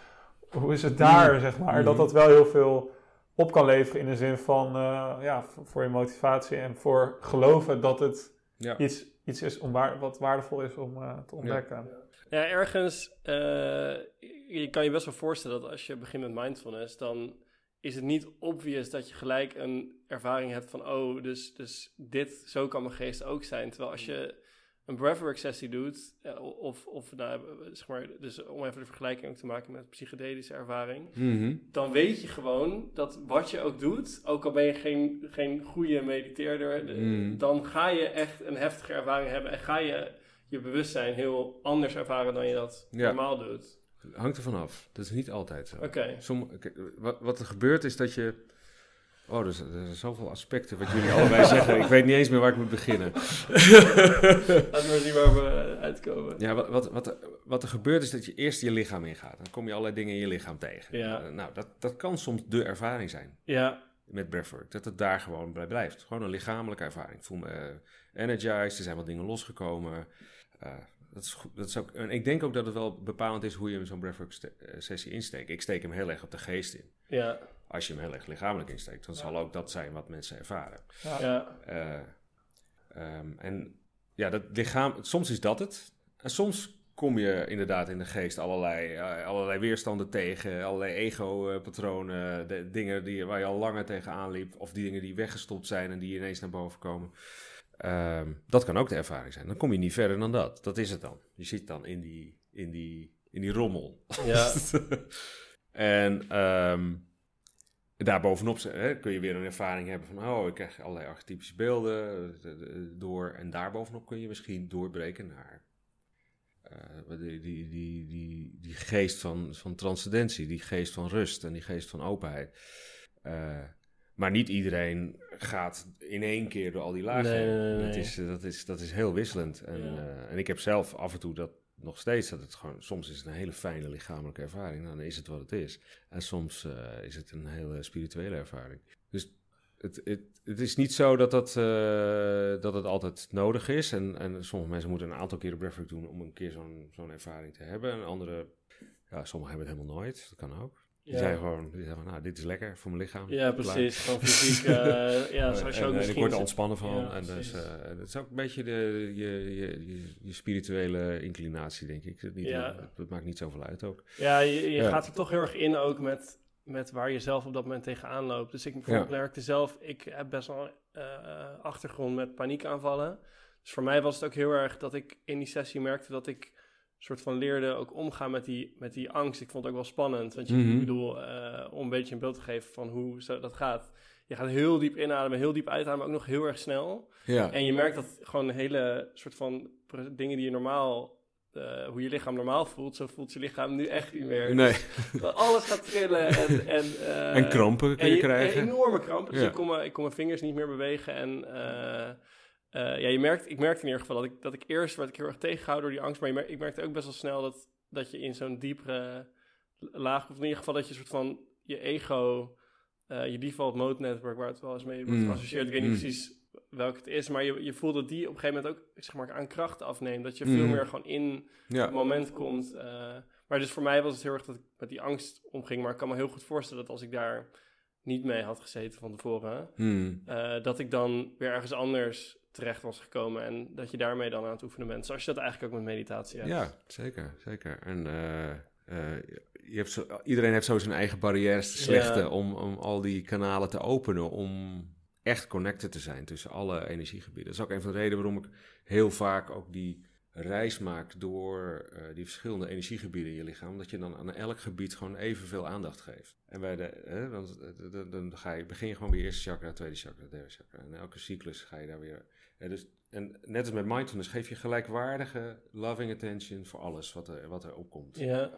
B: hoe is het daar, zeg maar. Dat dat wel heel veel op kan leveren in de zin van, eh, ja, voor, je motivatie en voor geloven dat het
C: Ja.
B: iets, iets is om waar, wat waardevol is om eh, te ontdekken.
A: Ja, ergens, eh, je kan je best wel voorstellen dat als je begint met mindfulness, dan is het niet obvious dat je gelijk een ervaring hebt van, oh, dus, dus dit, zo kan mijn geest ook zijn. Terwijl als je een breathwork sessie doet, eh, of, of nou, zeg maar, dus om even de vergelijking ook te maken met psychedelische ervaring,
C: Mhm.
A: dan weet je gewoon dat wat je ook doet, ook al ben je geen, geen goede mediteerder, de-
C: Mm.
A: dan ga je echt een heftige ervaring hebben en ga je je bewustzijn heel anders ervaren dan je dat
C: Ja.
A: normaal doet.
C: Hangt er vanaf. Dat is niet altijd zo.
A: Oké.
C: Kijk, wat, wat er gebeurt is dat je. Oh, er, is- er zijn zoveel aspecten wat jullie allebei zeggen. Ik weet niet eens meer waar ik moet beginnen.
A: Laten we zien waar we uitkomen.
C: Ja, wat, wat, wat, er, wat er gebeurt is dat je eerst je lichaam ingaat. Dan kom je allerlei dingen in je lichaam tegen.
A: Ja.
C: Eh, nou, dat, dat kan soms de ervaring zijn
A: Ja,
C: met breathwork. Dat het daar gewoon bij blijft. Gewoon een lichamelijke ervaring. Ik voel me eh, energized, er zijn wat dingen losgekomen. Eh, dat is goed, dat is ook, en ik denk ook dat het wel bepalend is hoe je zo'n breathwork sessie insteekt. Ik steek hem heel erg op de geest in.
A: ja,
C: Als je hem heel erg lichamelijk insteekt, dan zal ook dat zijn wat mensen ervaren.
B: Ja.
C: Eh, ehm, en ja, dat lichaam, soms is dat het. En soms kom je inderdaad in de geest allerlei, eh, allerlei weerstanden tegen, allerlei ego-patronen, de dingen die, waar je al langer tegenaan liep, of die dingen die weggestopt zijn en die ineens naar boven komen. Ehm, dat kan ook de ervaring zijn. Dan kom je niet verder dan dat. Dat is het dan. Je zit dan in die, in die, in die rommel.
A: Ja.
C: en ehm, daarbovenop hè, kun je weer een ervaring hebben van... oh, ik krijg allerlei archetypische beelden eh, eh, door. En daarbovenop kun je misschien doorbreken naar... eh, die, die, die, die, die geest van, van transcendentie, die geest van rust en die geest van openheid. Eh, maar niet iedereen gaat in één keer door al die lagen.
A: Nee,
C: heen.
A: nee, nee,
C: Dat, is, eh, dat, is, dat is heel wisselend. En,
A: Ja.
C: eh, en ik heb zelf af en toe dat nog steeds. Dat het gewoon, soms is het een hele fijne lichamelijke ervaring. Nou, dan is het wat het is. En soms eh, is het een hele spirituele ervaring. Dus het, het, het is niet zo dat, dat, eh, dat het altijd nodig is. En, en sommige mensen moeten een aantal keren breathwork doen om een keer zo'n zo'n ervaring te hebben. En andere, ja, sommigen hebben het helemaal nooit. Dat kan ook. Die
A: Ja.
C: zijn gewoon, die van, nou, dit is lekker voor mijn lichaam.
A: Ja, precies. Van fysiek, eh, ja, zoals je
C: en,
A: ook misschien...
C: ik word er ontspannen van. En dus, eh, dat is ook een beetje de, je, je, je, je spirituele inclinatie, denk ik. Het, niet,
A: Ja.
C: het, het maakt niet zoveel uit ook.
A: Ja, je, je gaat er toch heel erg in ook met, met waar je zelf op dat moment tegenaan loopt. Dus ik bijvoorbeeld
C: Ja.
A: merkte zelf, ik heb best wel eh, achtergrond met paniekaanvallen. Dus voor mij was het ook heel erg dat ik in die sessie merkte dat ik soort van leerde ook omgaan met die, met die angst. Ik vond het ook wel spannend, want je,
C: Mhm.
A: ik bedoel, eh, om een beetje een beeld te geven van hoe zo dat gaat. Je gaat heel diep inademen, heel diep uitademen, ook nog heel erg snel.
C: Ja,
A: En je merkt dat gewoon hele soort van dingen die je normaal, eh, hoe je lichaam normaal voelt, zo voelt je lichaam nu echt niet meer.
C: nee.
A: Dat Alles gaat trillen en... En, eh,
C: en krampen kun
A: en
C: je krijgen.
A: Enorme krampen. Dus
C: Ja.
A: ik, kon mijn, ik kon mijn vingers niet meer bewegen. En eh, ja, je merkt, ik merkte in ieder geval dat ik, dat ik eerst werd ik heel erg tegengehouden door die angst. Maar ik merkte ook best wel snel dat, dat je in zo'n diepere laag, of in ieder geval dat je soort van je ego, eh, je default mode network, waar het wel eens mee wordt
C: Mm.
A: geassocieerd. Ik weet niet
C: Mm.
A: precies welke het is, maar je, je voelt dat die op een gegeven moment ook zeg maar, aan kracht afneemt. Dat je veel
C: Mm.
A: meer gewoon in
C: Ja.
A: het moment komt. eh, maar dus voor mij was het heel erg dat ik met die angst omging. Maar ik kan me heel goed voorstellen dat als ik daar niet mee had gezeten van tevoren, dat ik dan weer ergens anders terecht was gekomen. En dat je daarmee dan aan het oefenen bent. Zoals je dat eigenlijk ook met meditatie hebt.
C: Ja, zeker, zeker. En eh, eh, je hebt zo, iedereen heeft zo zijn eigen barrières te slechten
A: Ja.
C: om, om al die kanalen te openen om echt connected te zijn tussen alle energiegebieden. Dat is ook een van de redenen waarom ik heel vaak ook die reis maak door uh, die verschillende energiegebieden in je lichaam. Omdat je dan aan elk gebied gewoon evenveel aandacht geeft. En bij de, hè, want, dan, dan ga je, begin je gewoon bij je eerste chakra, tweede chakra, derde chakra. En elke cyclus ga je daar weer... Hè, dus, en net als met mindfulness geef je gelijkwaardige loving attention voor alles wat er, wat er opkomt.
A: Ja.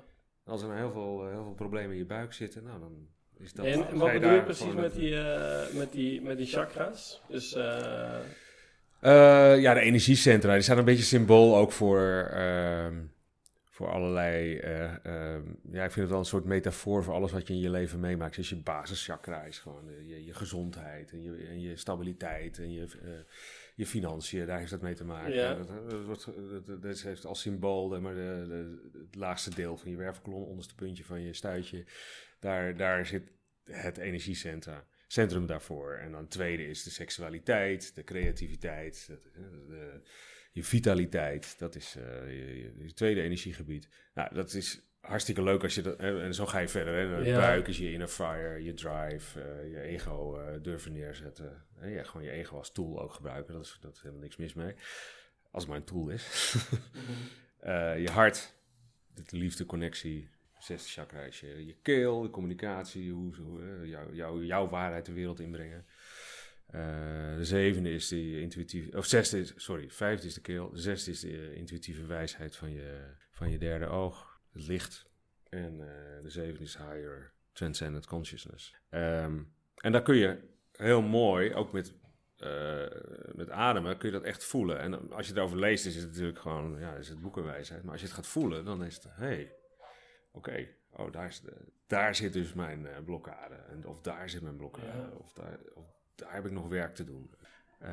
C: Als er nou heel veel, heel veel problemen in je buik zitten, nou dan is dat...
A: En, en wat bedoel je precies met die, uh, met, die, met die chakra's? Dus... Uh...
C: Uh, ja, de energiecentra. Die zijn een beetje symbool ook voor, uh, voor allerlei... Uh, ja, ik vind het wel een soort metafoor voor alles wat je in je leven meemaakt. Dus je basischakra is gewoon je, je, gezondheid en je, en je stabiliteit en je, je financiën. Daar heeft dat mee te maken.
A: Ja.
C: Dat, dat, dat, dat, heeft als symbool de, maar de, de, het laagste deel van je wervelkolom, onderste puntje van je stuitje. Daar, daar zit het energiecentra centrum daarvoor. En dan het tweede is de seksualiteit, de creativiteit, de, de, je vitaliteit. Dat is uh, je, je, tweede energiegebied. Nou, dat is hartstikke leuk als je dat... En zo ga je verder. Hè? Ja. Buik is je inner fire, je drive, uh, je ego uh, durven neerzetten. En ja, gewoon je ego als tool ook gebruiken. Dat is, dat is helemaal niks mis mee. Als het maar een tool is. -hmm. je hart, de liefde, connectie, zesde chakra is je, je keel, de communicatie, hoe, hoe jou, jou, jouw waarheid de wereld inbrengen. De zevende is de intuïtieve, of zesde is, sorry, vijfde is de keel. De zesde is de intuïtieve wijsheid van je, van je derde oog, het licht. En uh, de zevende is higher transcendent consciousness. Um, en daar kun je heel mooi, ook met, uh, met ademen, kun je dat echt voelen. En als je erover leest, is het natuurlijk gewoon, ja, is het boekenwijsheid. Maar als je het gaat voelen, dan is het, hey, oké, okay, oh, daar, is de, daar zit dus mijn uh, blokkade. En, of daar zit mijn blokkade. Ja. Of, daar, of, daar, heb ik nog werk te doen. Uh,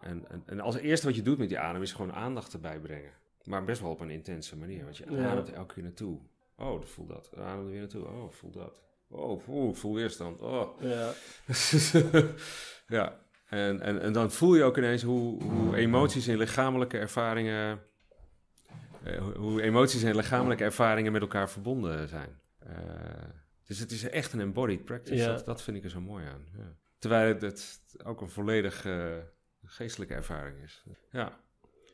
C: en, en, en, als eerste wat je doet met die adem is gewoon aandacht erbij brengen. Maar best wel op een intense manier. Want je ja. ademt elke keer naartoe. Oh, voel dat. Adem er weer naartoe. Oh, voel dat. Oh, voel, voel weerstand. Oh.
A: Ja.
C: ja. En, en, en dan voel je ook ineens hoe, hoe emoties en lichamelijke ervaringen uh, hoe emoties en lichamelijke ervaringen met elkaar verbonden zijn. Uh, dus het is echt een embodied practice.
A: Ja.
C: Dat, dat, vind ik er zo mooi aan. Ja. Terwijl het ook een volledig uh, geestelijke ervaring is. Ja.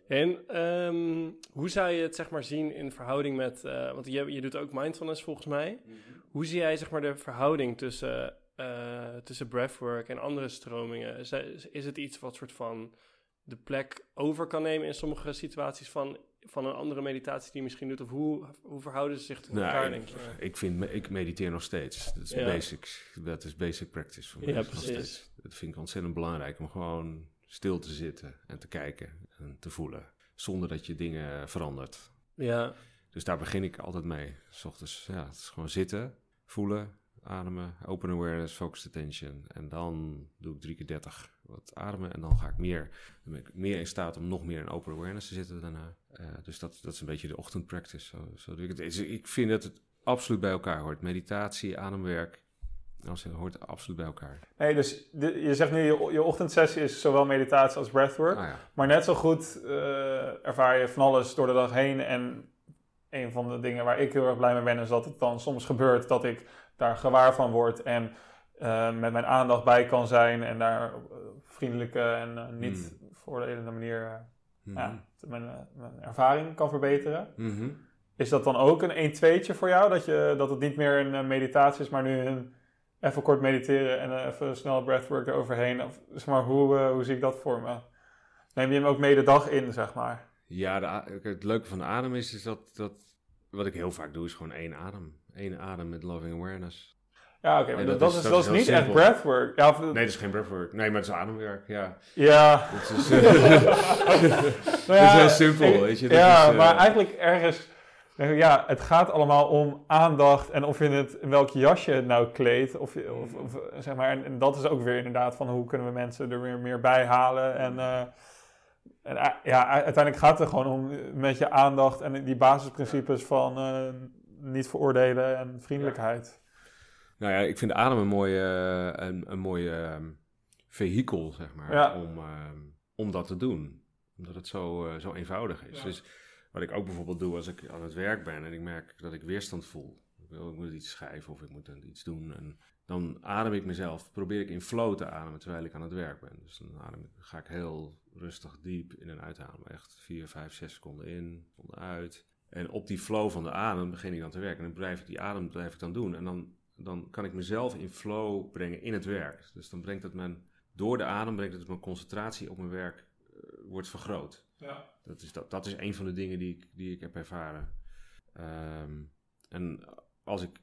A: En um, hoe zou je het zeg maar zien in verhouding met, uh, want je, je doet ook mindfulness volgens mij. Mm -hmm. Hoe zie jij zeg maar de verhouding tussen, uh, tussen breathwork en andere stromingen? Is, is het iets wat soort van de plek over kan nemen in sommige situaties van, van een andere meditatie die je misschien doet? Of hoe, hoe verhouden ze zich tot
C: nou,
A: elkaar,
C: ik,
A: denk je?
C: Ik, vind, ik mediteer nog steeds. Dat is
A: Ja.
C: basic. Dat is basic practice voor mij.
A: Ja, precies.
C: Dat vind ik ontzettend belangrijk om gewoon stil te zitten en te kijken en te voelen. Zonder dat je dingen verandert.
A: Ja,
C: Dus daar begin ik altijd mee. S ochtends, ja, het is gewoon zitten, voelen, ademen, open awareness, focused attention. En dan doe ik drie keer dertig wat ademen en dan ga ik meer, dan ben ik meer in staat om nog meer in open awareness te zitten daarna. Eh, dus dat, dat is een beetje de ochtendpractice. Zo, zo doe ik, het. Dus ik vind dat het absoluut bij elkaar hoort. Meditatie, ademwerk, dat hoort absoluut bij elkaar.
B: Nee, dus de- je zegt nu je, je ochtendsessie is zowel meditatie als breathwork.
C: Ah, ja.
B: Maar net zo goed eh, ervaar je van alles door de dag heen. En een van de dingen waar ik heel erg blij mee ben, is dat het dan soms gebeurt dat ik daar gewaar van word en eh, met mijn aandacht bij kan zijn en daar op eh, vriendelijke en niet veroordelende manier eh,
C: Mhm.
B: ja, mijn, mijn ervaring kan verbeteren.
C: Mhm.
B: Is dat dan ook een 1-2'tje voor jou? Dat, je, dat het niet meer een meditatie is, maar nu een even kort mediteren en eh, even snel breathwork eroverheen? Of, zeg maar, hoe, eh, hoe zie ik dat voor me? Neem je hem ook mee de dag in, zeg maar?
C: Ja, de het leuke van de adem is, is dat, dat, wat ik heel vaak doe, is gewoon één adem. Eén adem met loving awareness.
B: Ja, oké, maar dat,
C: dat
B: is,
C: is-
B: dat
C: dat
B: is niet
C: heel
B: echt
C: simpel.
B: breathwork. Ja, of-
C: Nee, dat is geen breathwork. Nee, maar het is ademwerk, ja.
B: ja.
C: Het is,
B: Nou
C: het
B: ja,
C: is heel simpel,
B: ik-
C: weet je. Dat
B: ja,
C: is, eh,
B: maar eigenlijk ergens... Ja, het gaat allemaal om aandacht en of je het in welk jasje het nou kleedt. Of, of, of, zeg maar, en, en dat is ook weer inderdaad van hoe kunnen we mensen er weer meer bij halen. En, eh, en eh, ja, uiteindelijk gaat het er gewoon om eh, met je aandacht en die basisprincipes van eh, niet veroordelen en vriendelijkheid.
C: Nou ja, ik vind adem een mooie, eh, een, een mooie ehm, vehikel, zeg maar,
B: Ja.
C: om, ehm, om dat te doen. Omdat het zo, eh, zo eenvoudig is.
B: Ja.
C: Dus wat ik ook bijvoorbeeld doe als ik aan het werk ben en ik merk dat ik weerstand voel. wil, ik moet iets schrijven of ik moet iets doen. En dan adem ik mezelf, probeer ik in flow te ademen terwijl ik aan het werk ben. Dus dan adem ik, ga ik heel rustig diep in en uitademen. Echt 4, 5, 6 seconden in, seconden uit. En op die flow van de adem begin ik dan te werken. En dan blijf ik die adem blijf ik dan doen. En dan, dan kan ik mezelf in flow brengen in het werk. Dus dan brengt het mijn, door de adem brengt het mijn concentratie op mijn werk eh, wordt vergroot.
B: Ja.
C: Dat is, dat, dat is een van de dingen die ik, die ik heb ervaren. Ehm, en als ik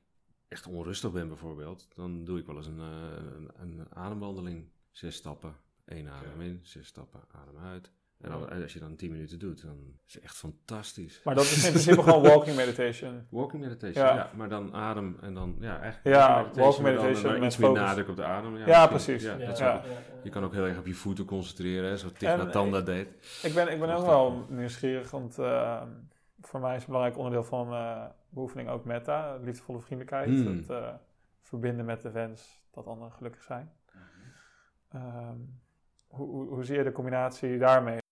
C: echt onrustig ben bijvoorbeeld, dan doe ik wel eens een, eh, een, een ademwandeling. Zes stappen, één adem in, zes stappen, adem uit. En als je dan tien minuten doet, dan is het echt fantastisch.
B: Maar dat is in principe gewoon walking meditation.
C: Walking meditation,
B: Ja.
C: ja. Maar dan adem en dan, ja, eigenlijk
B: Ja,
C: walking
B: walking
C: maar dan,
B: meditation met
C: iets meer
B: focus.
C: nadruk op de adem. Ja,
B: Ja, precies.
C: Ja, dat Je kan ook heel erg op je voeten concentreren, hè, zoals dat deed.
B: Ik ben, ik ben ook wel nieuwsgierig, want eh, voor mij is een belangrijk onderdeel van mijn beoefening ook meta, liefdevolle vriendelijkheid.
C: Hmm.
B: Het eh, verbinden met de wens dat anderen gelukkig zijn. Ehm, hoe, hoe, hoe zie je de combinatie daarmee?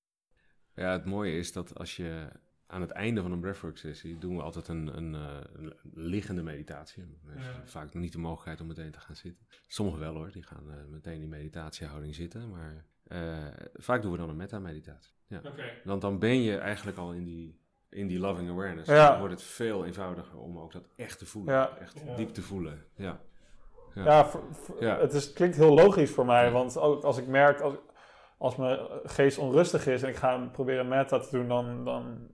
C: Ja, het mooie is dat als je aan het einde van een breathwork sessie doen we altijd een, een, eh, een liggende meditatie. Hebben vaak niet de mogelijkheid om meteen te gaan zitten. Sommigen wel hoor, die gaan eh, meteen in meditatiehouding zitten. Maar eh, vaak doen we dan een metta-meditatie. Ja. Want dan ben je eigenlijk al in die, in die loving awareness.
B: Ja.
C: Dan wordt het veel eenvoudiger om ook dat echt te voelen.
B: Ja.
C: Echt
A: Ja.
C: diep te voelen. Ja. Ja.
B: Ja, voor- voor-
C: Ja.
B: het is, klinkt heel logisch voor mij, want ook als ik merk, als, als mijn geest onrustig is en ik ga proberen meta te doen, dan, dan,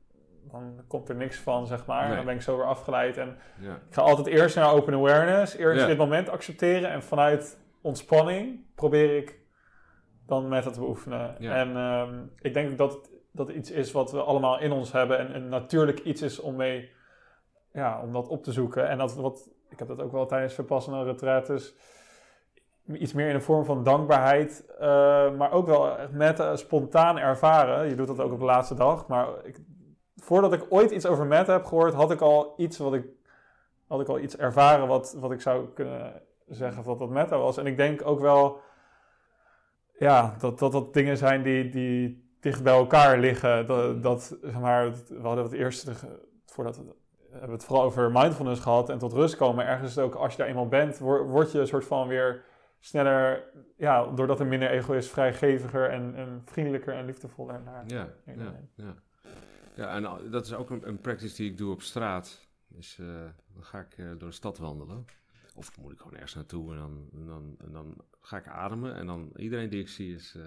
B: dan komt er niks van, zeg maar.
C: Nee.
B: Dan ben ik zo weer afgeleid en
C: Ja.
B: Ik ga altijd eerst naar open awareness, eerst
C: Ja.
B: dit moment accepteren en vanuit ontspanning probeer ik dan met het beoefenen.
C: Ja.
B: En ehm, ik denk dat dat iets is wat we allemaal in ons hebben en een natuurlijk iets is om mee, ja, om dat op te zoeken. En dat wat, ik heb dat ook wel tijdens Vipassana retreats, iets meer in de vorm van dankbaarheid, eh, maar ook wel met eh, spontaan ervaren. Je doet dat ook op de laatste dag, maar ik, voordat ik ooit iets over meta heb gehoord, had ik al iets wat ik had ik al iets ervaren wat, wat ik zou kunnen zeggen dat dat meta was. En ik denk ook wel ja, dat dat, dat dingen zijn die, die dicht bij elkaar liggen. Dat, dat zeg maar, we hadden het eerste, ge- voordat we, we hebben het vooral over mindfulness gehad en tot rust komen. Ergens ook, als je daar eenmaal bent, word, word je een soort van weer sneller, ja, doordat er minder ego is, vrijgeviger en, en vriendelijker en liefdevoller naar
C: Ja, ja, ja. ja en dat is ook een, een practice die ik doe op straat. Dus eh, dan ga ik eh, door de stad wandelen. Of moet ik gewoon ergens naartoe en dan, en dan, en dan ga ik ademen. En dan iedereen die ik zie is, eh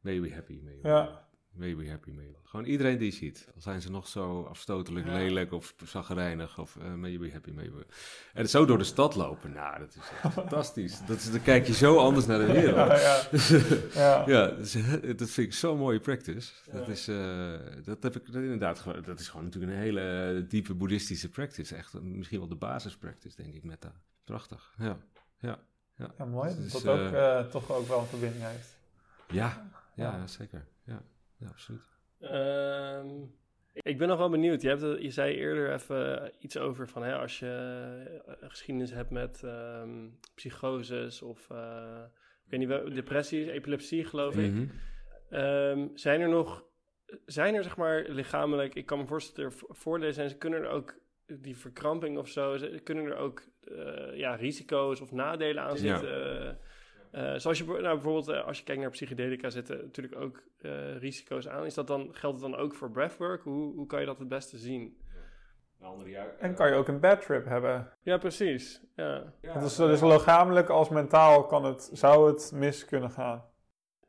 C: may you be happy, may
B: Ja.
C: May you be happy, may you be- Gewoon iedereen die je ziet. Al zijn ze nog zo afstotelijk,
B: Ja.
C: lelijk of zaggerijnig of eh, may you be happy, may you be... En zo door de stad lopen, nou, dat is echt fantastisch. Dat is, dan kijk je zo anders naar de wereld.
B: Ja, ja. ja.
C: Dat, is- dat vind ik zo'n mooie practice. Dat, is, eh, dat heb ik dat inderdaad gewoon. Dat is gewoon natuurlijk een hele eh, diepe boeddhistische practice. Echt misschien wel de basispractice, denk ik, metta. Prachtig. Ja, ja,
B: Ja, mooi.
C: Dus,
B: dat dat ook
C: eh,
B: eh, toch ook wel een verbinding heeft.
C: ja, ja,
B: Ja.
C: zeker. Ja, ja absoluut.
A: Ehm, ik ben nog wel benieuwd. Je, hebt, het- je zei eerder even iets over van hè, als je eh, geschiedenis hebt met ehm psychoses of eh, ik weet niet wel, depressie, epilepsie geloof ik.
C: Mhm.
A: Ehm, zijn er nog, zijn er zeg maar lichamelijk, ik kan me voorstellen, er vo- voordelen zijn, ze kunnen er ook die verkramping of zo, ze kunnen er ook eh, ja, risico's of nadelen aan zitten. Eh, eh, zoals je nou, bijvoorbeeld, eh, als je kijkt naar psychedelica, zitten natuurlijk ook eh, risico's aan. Is dat dan, geldt het dan ook voor breathwork? Hoe, hoe kan je dat het beste zien?
B: En kan je ook een bad trip hebben.
A: Ja, precies. Ja,
B: dus, dus lichamelijk als mentaal kan het, zou het mis kunnen gaan.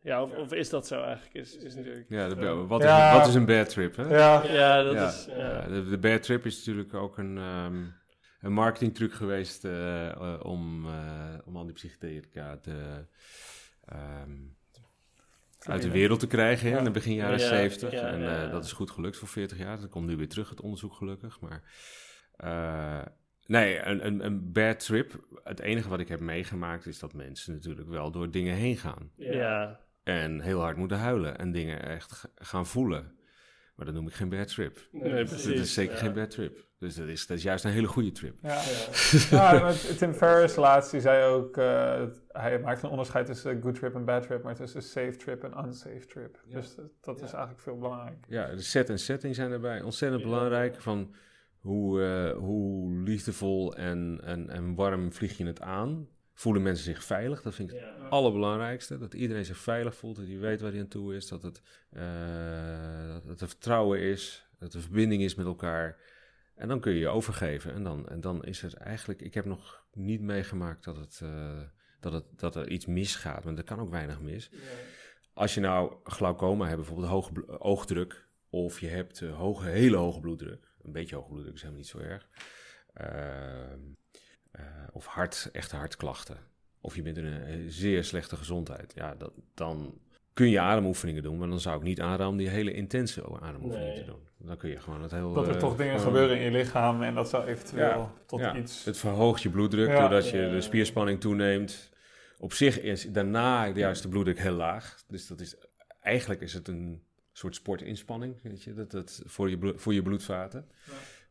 A: ja of, of is dat zo eigenlijk? Is, is natuurlijk...
C: Ja, de, wat, is,
B: Ja.
C: wat is een bad trip, hè?
B: Ja,
A: Ja, dat
C: Ja.
A: is... Ja.
C: Ja, de, de bad trip is natuurlijk ook een, ehm een marketingtruc geweest eh, om, eh, om al die psychedelica te, ehm, uit de wereld te krijgen
B: Ja.
C: in de begin jaren
A: Ja,
C: 70.
A: ja,
C: en
A: ja,
C: eh,
A: ja.
C: dat is goed gelukt voor 40 jaar. Dat komt nu weer terug, het onderzoek gelukkig. Maar eh, nee, een, een, een bad trip. Het enige wat ik heb meegemaakt is dat mensen natuurlijk wel door dingen heen gaan.
A: ja.
C: En heel hard moeten huilen en dingen echt gaan voelen. Maar dat noem ik geen bad trip.
A: Nee,
C: Dat
A: precies.
C: is zeker
A: ja.
C: geen bad trip. Dus dat is, dat is juist een hele goede trip.
B: ja.
A: Ja.
B: ja Tim Ferriss laatst die zei ook, eh, hij maakt een onderscheid tussen good trip en bad trip, maar tussen safe trip en unsafe trip.
C: Ja.
B: Dus dat, dat is eigenlijk veel belangrijk.
C: Ja, de set en setting zijn daarbij ontzettend
A: Ja.
C: belangrijk. Van hoe, eh, hoe liefdevol en, en, en warm vlieg je het aan? Voelen mensen zich veilig? Dat vind ik het allerbelangrijkste. Dat iedereen zich veilig voelt, dat hij weet waar hij aan toe is. Dat, het, uh, dat het er vertrouwen is, dat er verbinding is met elkaar. En dan kun je je overgeven. En dan, en dan is er eigenlijk... Ik heb nog niet meegemaakt dat, het, uh, dat, het, dat er iets misgaat. Maar er kan ook weinig mis. Ja. Als je nou glaucoma hebt, bijvoorbeeld hoge oogdruk... of je hebt uh, hoge, hele hoge bloeddruk... een beetje hoge bloeddruk is helemaal niet zo erg... Uh, of hart, echte hartklachten. Of je bent in een zeer slechte gezondheid. Ja, dat, dan kun je ademoefeningen doen, maar dan zou ik niet aanraden die hele intense ademoefeningen nee. te doen. Dan kun je gewoon het heel...
B: Dat er uh, toch dingen gewoon... gebeuren in je lichaam en dat zou eventueel ja, tot
C: ja.
B: iets...
C: Het verhoogt je bloeddruk ja. doordat je de spierspanning toeneemt. Op zich is daarna juist de bloeddruk heel laag. Dus dat is, eigenlijk is het een soort sportinspanning, weet je, dat, dat, voor, je voor je bloedvaten.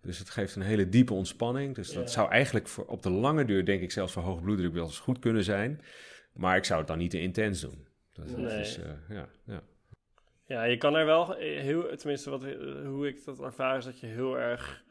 C: Dus het geeft een hele diepe ontspanning. Dus dat zou eigenlijk voor, op de lange duur, denk ik, zelfs voor hoge bloeddruk wel eens goed kunnen zijn. Maar ik zou het dan niet te intens doen. Dat, dat
A: Nee.
C: is, uh, ja, ja.
A: Ja, je kan er wel heel, tenminste wat, hoe ik dat ervaar, is dat je heel erg,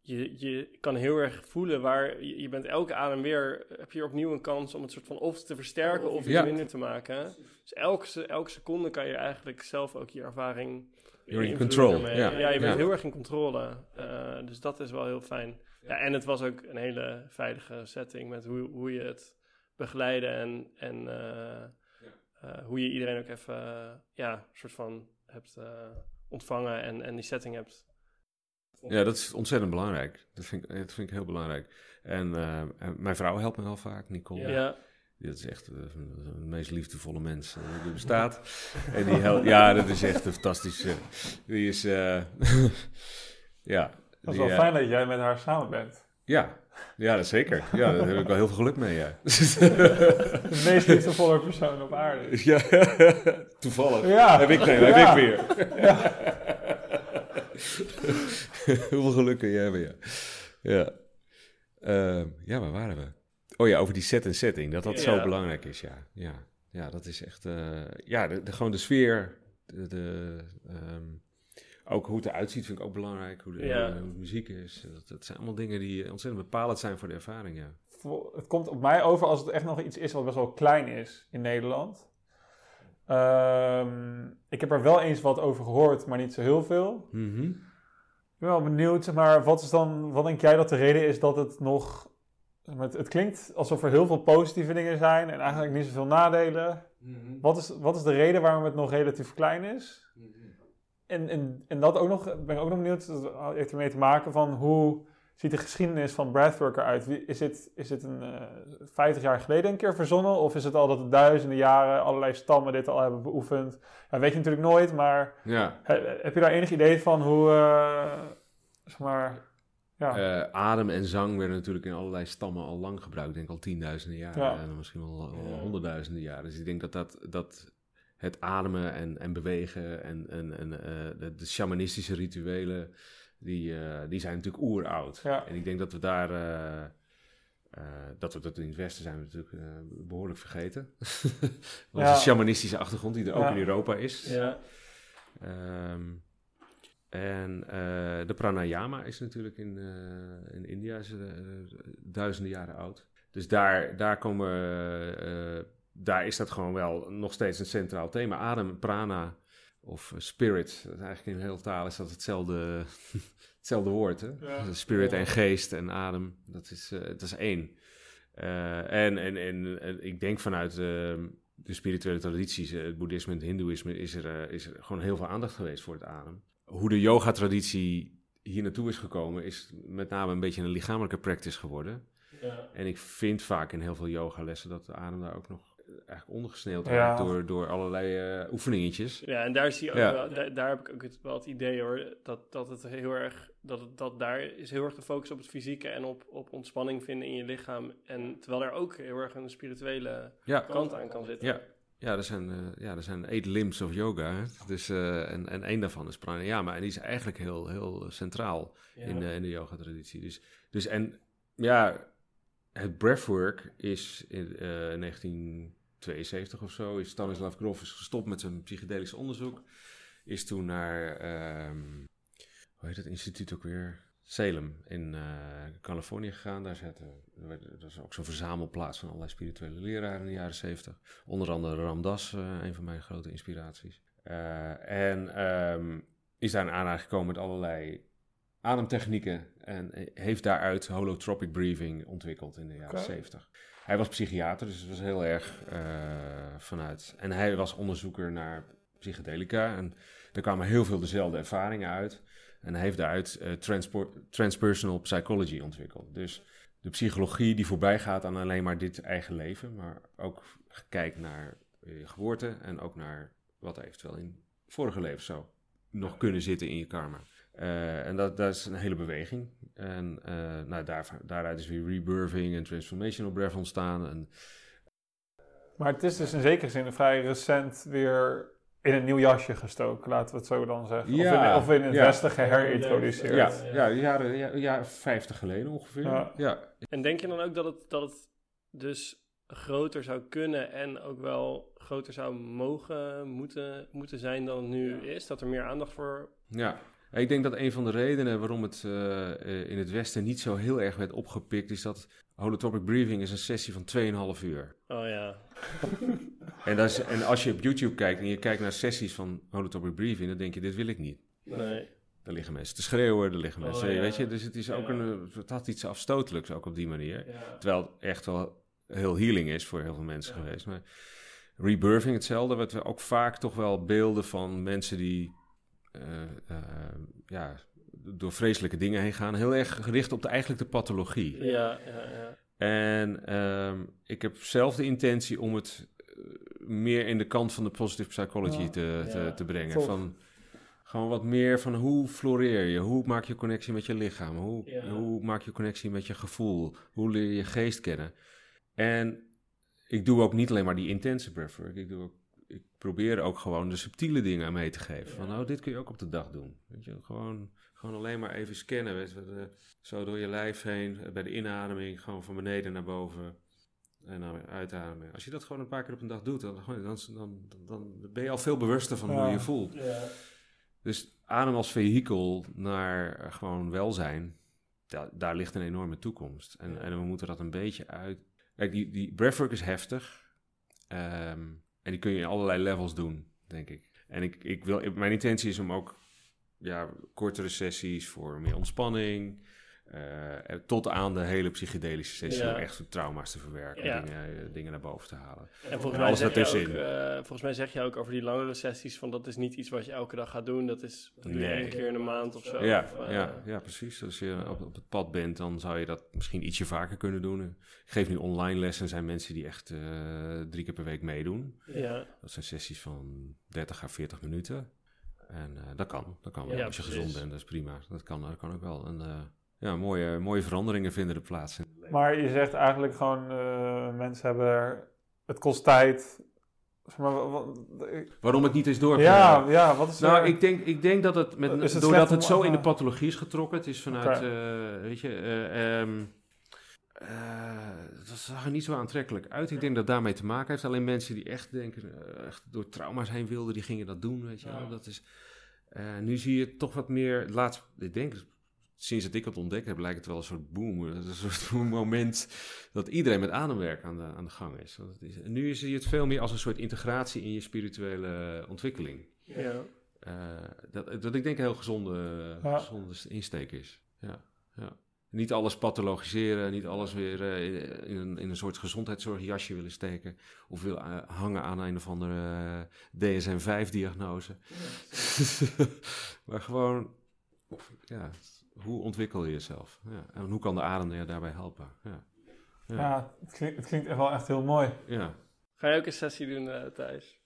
A: je, je kan heel erg voelen waar, je, je bent elke adem weer, heb je opnieuw een kans om het soort van of te versterken of iets
C: Ja.
A: minder te maken. Dus elke, elke seconde kan je eigenlijk zelf ook je ervaring
C: You're in control,
A: ermee.
C: ja.
A: je bent heel erg in controle. Uh, dus dat is wel heel fijn. Ja, en het was ook een hele veilige setting met hoe, hoe je het begeleiden en, en uh, hoe je iedereen ook even, uh, ja, een soort van hebt uh, ontvangen en, en die setting hebt.
C: Ja, dat is ontzettend belangrijk. Dat vind ik, dat vind ik heel belangrijk. En, uh, en mijn vrouw helpt me wel vaak, Nicole.
A: Ja.
C: Dat is echt de, de meest liefdevolle mens die er bestaat. en die helpt, ja, dat is echt een fantastische. Die is, uh, ja.
B: Dat is wel fijn dat jij met haar samen bent.
C: Ja, ja, dat zeker. Ja, daar heb ik wel heel veel geluk mee, ja.
B: de meest liefdevolle persoon op aarde.
C: Ja, toevallig.
B: Ja.
C: Heb ik, nee,
B: ja.
C: heb ik weer. Ja. Hoeveel geluk kun jij hebben, ja. Ja. Uh, ja, waar waren we? Oh ja, over die set en setting, dat dat ja. zo belangrijk is, ja. Ja, ja dat is echt, uh, ja, de, de, gewoon de sfeer, de, de um, ook hoe het eruit ziet vind ik ook belangrijk, hoe de,
A: ja.
C: hoe de muziek is. Dat, dat, zijn allemaal dingen die ontzettend bepalend zijn voor de ervaring, ja.
B: Het komt op mij over als het echt nog iets is wat best wel klein is in Nederland. Um, ik heb er wel eens wat over gehoord, maar niet zo heel veel.
C: Mm -hmm.
B: Ik ben wel benieuwd, maar wat is dan, wat denk jij dat de reden is dat het nog het, het, klinkt alsof er heel veel positieve dingen zijn en eigenlijk niet zoveel nadelen.
C: Mhm.
B: Mm -hmm. wat, is, wat is de reden waarom het nog relatief klein is? En, en, en dat ook nog, ben ik ook nog benieuwd, dat heeft ermee te maken van hoe ziet de geschiedenis van Breathwork eruit? Is het, is het een uh, 50 jaar geleden een keer verzonnen? Of is het al dat de duizenden jaren allerlei stammen dit al hebben beoefend? Ja, weet je natuurlijk nooit, maar
C: ja.
B: he, heb je daar enig idee van hoe, uh, zeg maar...
C: Ja. Uh, adem en zang werden natuurlijk in allerlei stammen al lang gebruikt. Ik denk al tienduizenden jaren
B: ja.
C: en misschien wel, honderdduizenden jaren. Dus ik denk dat, dat, dat het ademen en, en bewegen en, en, en uh, de, de shamanistische rituelen, die, uh, die zijn natuurlijk oeroud.
B: Ja.
C: En ik denk dat we daar, uh, dat we dat in het Westen zijn we natuurlijk behoorlijk vergeten. Onze ja. shamanistische achtergrond die er ook in Europa is.
A: Ja.
C: Um, en de pranayama is natuurlijk in, in India is, duizenden jaren oud. Dus daar, daar, komen, daar is dat gewoon wel nog steeds een centraal thema. Adem, prana of spirit. Dat is eigenlijk in heel taal is dat hetzelfde, hetzelfde woord. Hè?
B: Ja.
C: Spirit en geest en adem, dat is, dat is één. en, en, en, en ik denk vanuit de spirituele tradities, het boeddhisme en het hindoeïsme, is er, is er gewoon heel veel aandacht geweest voor het adem hoe de yoga-traditie hier naartoe is gekomen, is met name een beetje een lichamelijke practice geworden.
A: Ja.
C: En ik vind vaak in heel veel yogalessen dat de adem daar ook nog eigenlijk ondergesneeuwd
B: ja.
C: door, door allerlei uh, oefeningetjes.
A: Ja, en daar, zie je ook
C: Ja.
A: wel, daar, daar heb ik ook het, wel het idee hoor, dat, dat het heel erg, dat, het, dat daar is heel erg de focus op het fysieke en op, op ontspanning vinden in je lichaam. En terwijl er ook heel erg een spirituele
C: Ja,
A: kant aan kan zitten.
C: ja. Ja, er zijn, uh, ja, er zijn eight limbs of yoga. Hè? Dus, uh, en, en één daarvan is pranayama. En die is eigenlijk heel, heel centraal
A: Ja.
C: in, de, in de yoga-traditie. Dus, dus en ja, het breathwork is in uh, 1972 of zo, is Stanislav Grof is gestopt met zijn psychedelisch onderzoek. Is toen naar, um, hoe heet het instituut ook weer? Salem in uh, Californië gegaan. Daar zaten, dat was ook zo'n verzamelplaats van allerlei spirituele leraren in de jaren zeventig. Onder andere Ramdas, uh, een van mijn grote inspiraties. Uh, en um, is daar in aanraking gekomen met allerlei ademtechnieken en heeft daaruit holotropic breathing ontwikkeld in de jaren zeventig. Okay. Hij was psychiater, dus het was heel erg vanuit. En hij was onderzoeker naar psychedelica en er kwamen heel veel dezelfde ervaringen uit. En hij heeft daaruit uh, transpersonal psychology ontwikkeld. Dus de psychologie die voorbij gaat aan alleen maar dit eigen leven, maar ook kijkt naar je geboorte en ook naar wat eventueel in vorige leven zou nog kunnen zitten in je karma. Uh, en dat, dat is een hele beweging. En uh, nou, daar, daaruit is weer rebirthing en transformational breath ontstaan. En...
B: Maar het is dus in zekere zin vrij recent weer in een nieuw jasje gestoken, laten we het zo dan zeggen. Ja, of, in, of in het ja. Westen geherintroduceerd.
C: Ja, ja, jaren, ja, ja, 50 geleden ongeveer. Ja. ja.
A: En denk je dan ook dat het, dat het dus groter zou kunnen en ook wel groter zou mogen, moeten, moeten zijn dan het nu is? Dat er meer aandacht voor...
C: Ja, ik denk dat een van de redenen waarom het uh, in het Westen niet zo heel erg werd opgepikt, is dat holotropic breathing is een sessie van 2,5 uur.
A: Oh ja.
C: en, dat is, en als je op YouTube kijkt en je kijkt naar sessies van holotropic breathing, dan denk je, dit wil ik niet.
A: Nee.
C: Er liggen mensen te schreeuwen, er liggen mensen, oh, ja. weet je. Dus het is ook een, het had iets afstotelijks ook op die manier. Ja. Terwijl het echt wel heel healing is voor heel veel mensen geweest. Maar rebirthing hetzelfde, wat we ook vaak toch wel beelden van mensen die ja, door vreselijke dingen heen gaan. Heel erg gericht op de, eigenlijk de pathologie.
A: Ja, ja, ja.
C: En um, ik heb zelf de intentie om het meer in de kant van de positive psychology ja, te, te, ja, te, brengen. Van, gewoon wat meer van hoe floreer je? Hoe maak je connectie met je lichaam? Hoe, ja. hoe maak je connectie met je gevoel? Hoe leer je geest kennen? En ik doe ook niet alleen maar die intense breathwork. Ik, doe ook, ik probeer ook gewoon de subtiele dingen mee te geven. Van, nou, dit kun je ook op de dag doen. Weet je, gewoon gewoon alleen maar even scannen. Weet je, zo door je lijf heen. Bij de inademing gewoon van beneden naar boven. En dan uitademen. Als je dat gewoon een paar keer op een dag doet, dan, dan, dan, dan ben je al veel bewuster van ja. hoe je voelt.
A: Ja.
C: Dus adem als vehikel naar gewoon welzijn, daar, daar ligt een enorme toekomst. En, en we moeten dat een beetje uit. Kijk, die, die breathwork is heftig. Um, en die kun je in allerlei levels doen, denk ik. En ik, ik wil, mijn intentie is om ook ja, kortere sessies voor meer ontspanning. Uh, tot aan de hele psychedelische sessie ja. om echt trauma's te verwerken ja. dingen, eh, dingen naar boven te halen.
A: En volgens, mij zeg je ook, volgens mij zeg je ook over die langere sessies van dat is niet iets wat je elke dag gaat doen. Dat is nee. één keer in een maand of zo.
C: Ja,
A: of,
C: ja, ja, precies. Als je op, op, het pad bent, dan zou je dat misschien ietsje vaker kunnen doen. Ik geef nu online lessen. Zijn mensen die echt drie keer per week meedoen.
A: Ja.
C: Dat zijn sessies van 30 à 40 minuten. En uh, dat kan, dat kan wel. Ja, als je precies. gezond bent, dat is prima. Dat kan, dat kan ook wel. En uh, ja, mooie, mooie veranderingen vinden er plaats.
B: Maar je zegt eigenlijk gewoon, uh, mensen hebben er, het kost tijd. Maar, wat, ik,
C: Waarom het niet is doorgegaan?
B: Ja, ja, wat is
C: Nou, ik denk, ik denk dat het, met, het doordat het zo in de pathologie is getrokken, het is vanuit, okay. weet je, um, dat zag er niet zo aantrekkelijk uit. Ik denk dat daarmee te maken heeft. Alleen mensen die echt denken, uh, echt door trauma's heen wilden, die gingen dat doen, weet je. Dat is, uh, nu zie je toch wat meer, laatst, ik denk, sinds dat ik het ontdekt heb, lijkt het wel een soort boom. Een soort moment dat iedereen met ademwerk aan de, aan de gang is. Want het is. En nu zie je het veel meer als een soort integratie in je spirituele ontwikkeling.
A: Ja.
C: Uh, dat, dat ik denk een heel gezonde, ja. gezonde insteek is. Ja, ja. Niet alles pathologiseren, niet alles weer uh, in, een, in een soort gezondheidszorgjasje willen steken. Of willen uh, hangen aan een of andere uh, DSM-5-diagnose. Ja. maar gewoon, ja, hoe ontwikkel je jezelf? Ja. En hoe kan de adem je daarbij helpen? Ja,
B: ja. ja het, klinkt, het klinkt echt wel echt heel mooi.
C: Ja.
A: Ga je ook een sessie doen, Thijs?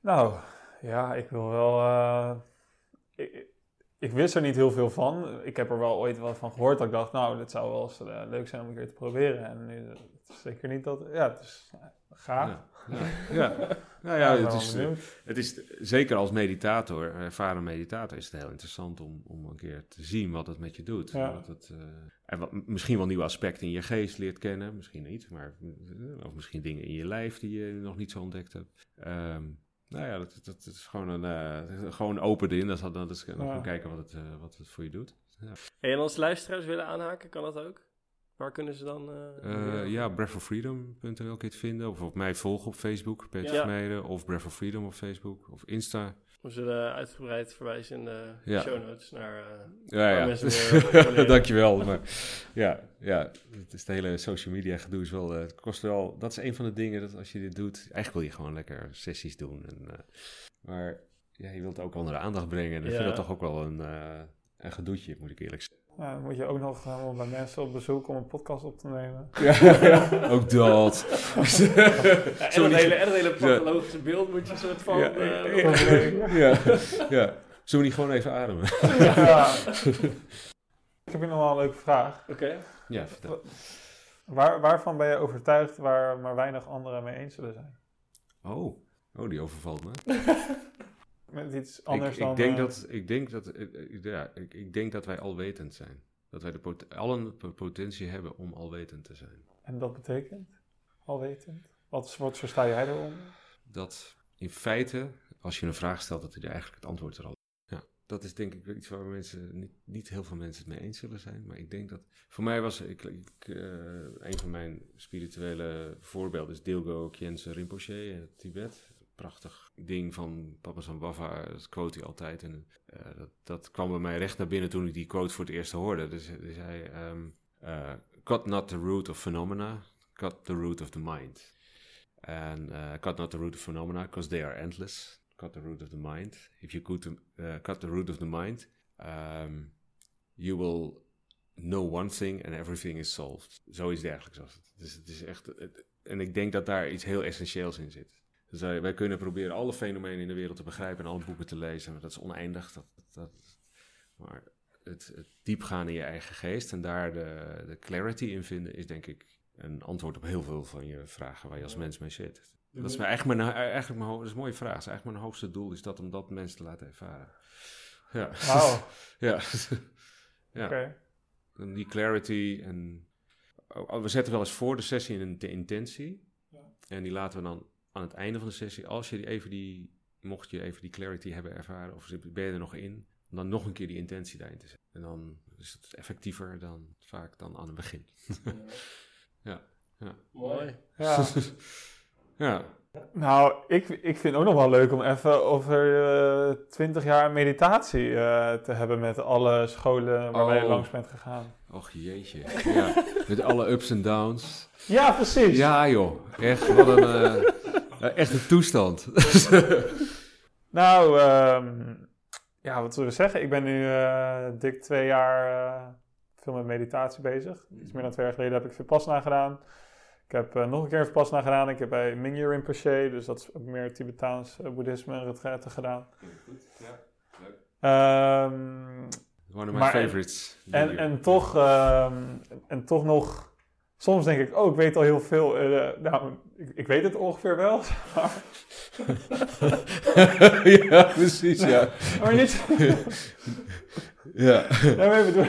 B: Nou, ja, ik wil wel... Ik, ik wist er niet heel veel van. Ik heb er wel ooit wat van gehoord. Dat ik dacht, nou, dit zou wel eens uh, leuk zijn om een keer te proberen. En nu, zeker niet dat... Ja, het is uh, gaaf.
C: Ja, ja. ja. nou ja, het, is, het is zeker als meditator, ervaren meditator, is het heel interessant om, om een keer te zien wat het met je doet.
B: Ja.
C: Wat het, uh, en wat, misschien wel nieuwe aspecten in je geest leert kennen, misschien niet. Maar, of misschien dingen in je lijf die je nog niet zo ontdekt hebt. Um, nou ja, dat, dat, dat is gewoon een uh, gewoon open in. Dat is, dat is, ja. gaan kijken wat het, uh, wat het voor je doet.
A: Hey, en als luisteraars willen aanhaken, kan dat ook? Waar kunnen ze dan... eh,
C: Eh, ja, breathofreedom.nl kun je het vinden. Of op mij volgen op Facebook, Peter
A: Ja.
C: Of Breath of Freedom op Facebook. Of Insta.
A: We zullen uitgebreid verwijzen in de
C: Ja.
A: show notes naar... eh,
C: Ja, ja.
A: mensen.
C: Dankjewel. Maar ja, ja, het is de hele social media gedoe is wel, het kost wel, dat is een van de dingen dat als je dit doet, eigenlijk wil je gewoon lekker sessies doen. En, maar ja, je wilt ook andere aandacht brengen. En ik vind dat toch ook wel een, een gedoetje, moet ik eerlijk zeggen.
B: Ja, dan moet je ook nog helemaal bij mensen op bezoek om een podcast op te nemen.
C: Ja, ook dat.
A: ja, en, het hele, en het hele pathologische beeld moet je soort van...
C: Ja,
A: eh,
C: ja, ja, ja. Zullen we niet gewoon even ademen?
B: Ja. Ik heb hier nog wel een leuke vraag.
A: Oké.
C: Ja, vertel.
B: Waar, waarvan ben je overtuigd waar maar weinig anderen mee eens zullen zijn?
C: Oh, oh, die overvalt me.
B: Met iets anders
C: ik,
B: dan...
C: ik, denk
B: eh,
C: dat, ik, denk dat, eh, eh, ja, ik, ik denk dat wij alwetend zijn. Dat wij de pot- allen de potentie hebben om alwetend te zijn.
B: En dat betekent? Alwetend? Wat, wat versta jij eronder?
C: Dat in feite, als je een vraag stelt, dat hij er eigenlijk het antwoord er al Ja, dat is denk ik iets waar mensen, niet, niet heel veel mensen het mee eens zullen zijn. Maar ik denk dat, voor mij was, ik, ik, een van mijn spirituele voorbeelden is Dilgo Khyentse Rinpoche in Tibet. Prachtig ding van Papa Sambhava, dat quote hij altijd. En eh, dat, dat kwam bij mij recht naar binnen toen ik die quote voor het eerst hoorde. Dus, hij, ehm eh, cut not the root of phenomena, cut the root of the mind. And uh, cut not the root of phenomena, because they are endless. Cut the root of the mind. If you could, uh, cut the root of the mind, um, you will know one thing and everything is solved. Zoiets dergelijks. Dus het is echt... en ik denk dat daar iets heel essentieels in zit. Dus wij, wij kunnen proberen alle fenomenen in de wereld te begrijpen en alle boeken te lezen. Maar dat is oneindig. Dat, dat, maar het, het diepgaan in je eigen geest en daar de, de clarity in vinden, is denk ik een antwoord op heel veel van je vragen waar je als mens mee zit. Dat is mijn, eigenlijk mijn, eigenlijk mijn, dat is een mooie vraag. Dat is eigenlijk mijn hoogste doel, is dat om dat mensen te laten ervaren. Ja.
B: Wauw,
C: ja. ja. En die clarity en... oh, We zetten wel eens voor de sessie een de intentie. En die laten we dan aan het einde van de sessie, als je die even die, mocht je even die clarity hebben ervaren, of ben je er nog in, om dan nog een keer die intentie daarin te zetten. En dan is het effectiever dan vaak dan aan het begin.
A: Mooi.
B: Ja.
C: Ja,
B: Nou, ik, ik vind het ook nog wel leuk om even over twintig jaar meditatie eh, te hebben met alle scholen waar wij
C: Oh.
B: langs bent gegaan.
C: och jeetje. Ja, met alle ups en downs.
B: Ja, precies.
C: Ja joh, echt, wat een, eh, eh, echt een toestand.
B: Nou, ehm, ja, wat zullen we zeggen? Ik ben nu eh, dik twee jaar eh, veel met meditatie bezig. Iets meer dan twee jaar geleden heb ik Vipassana gedaan. Ik heb eh, nog een keer Vipassana gedaan. Ik heb bij Mingyur Rinpoche, dus dat is ook meer Tibetaans eh, boeddhisme en retraite gedaan. Ehm,
C: One of my
B: Maar-
C: favorites.
B: en, en, toch, ehm, en toch nog... Soms denk ik, oh, ik weet al heel veel. Eh, nou, ik, ik weet het ongeveer wel. Maar,
C: ja, precies, ja.
B: maar niet...
C: Ja.
B: Daarmee bedoel,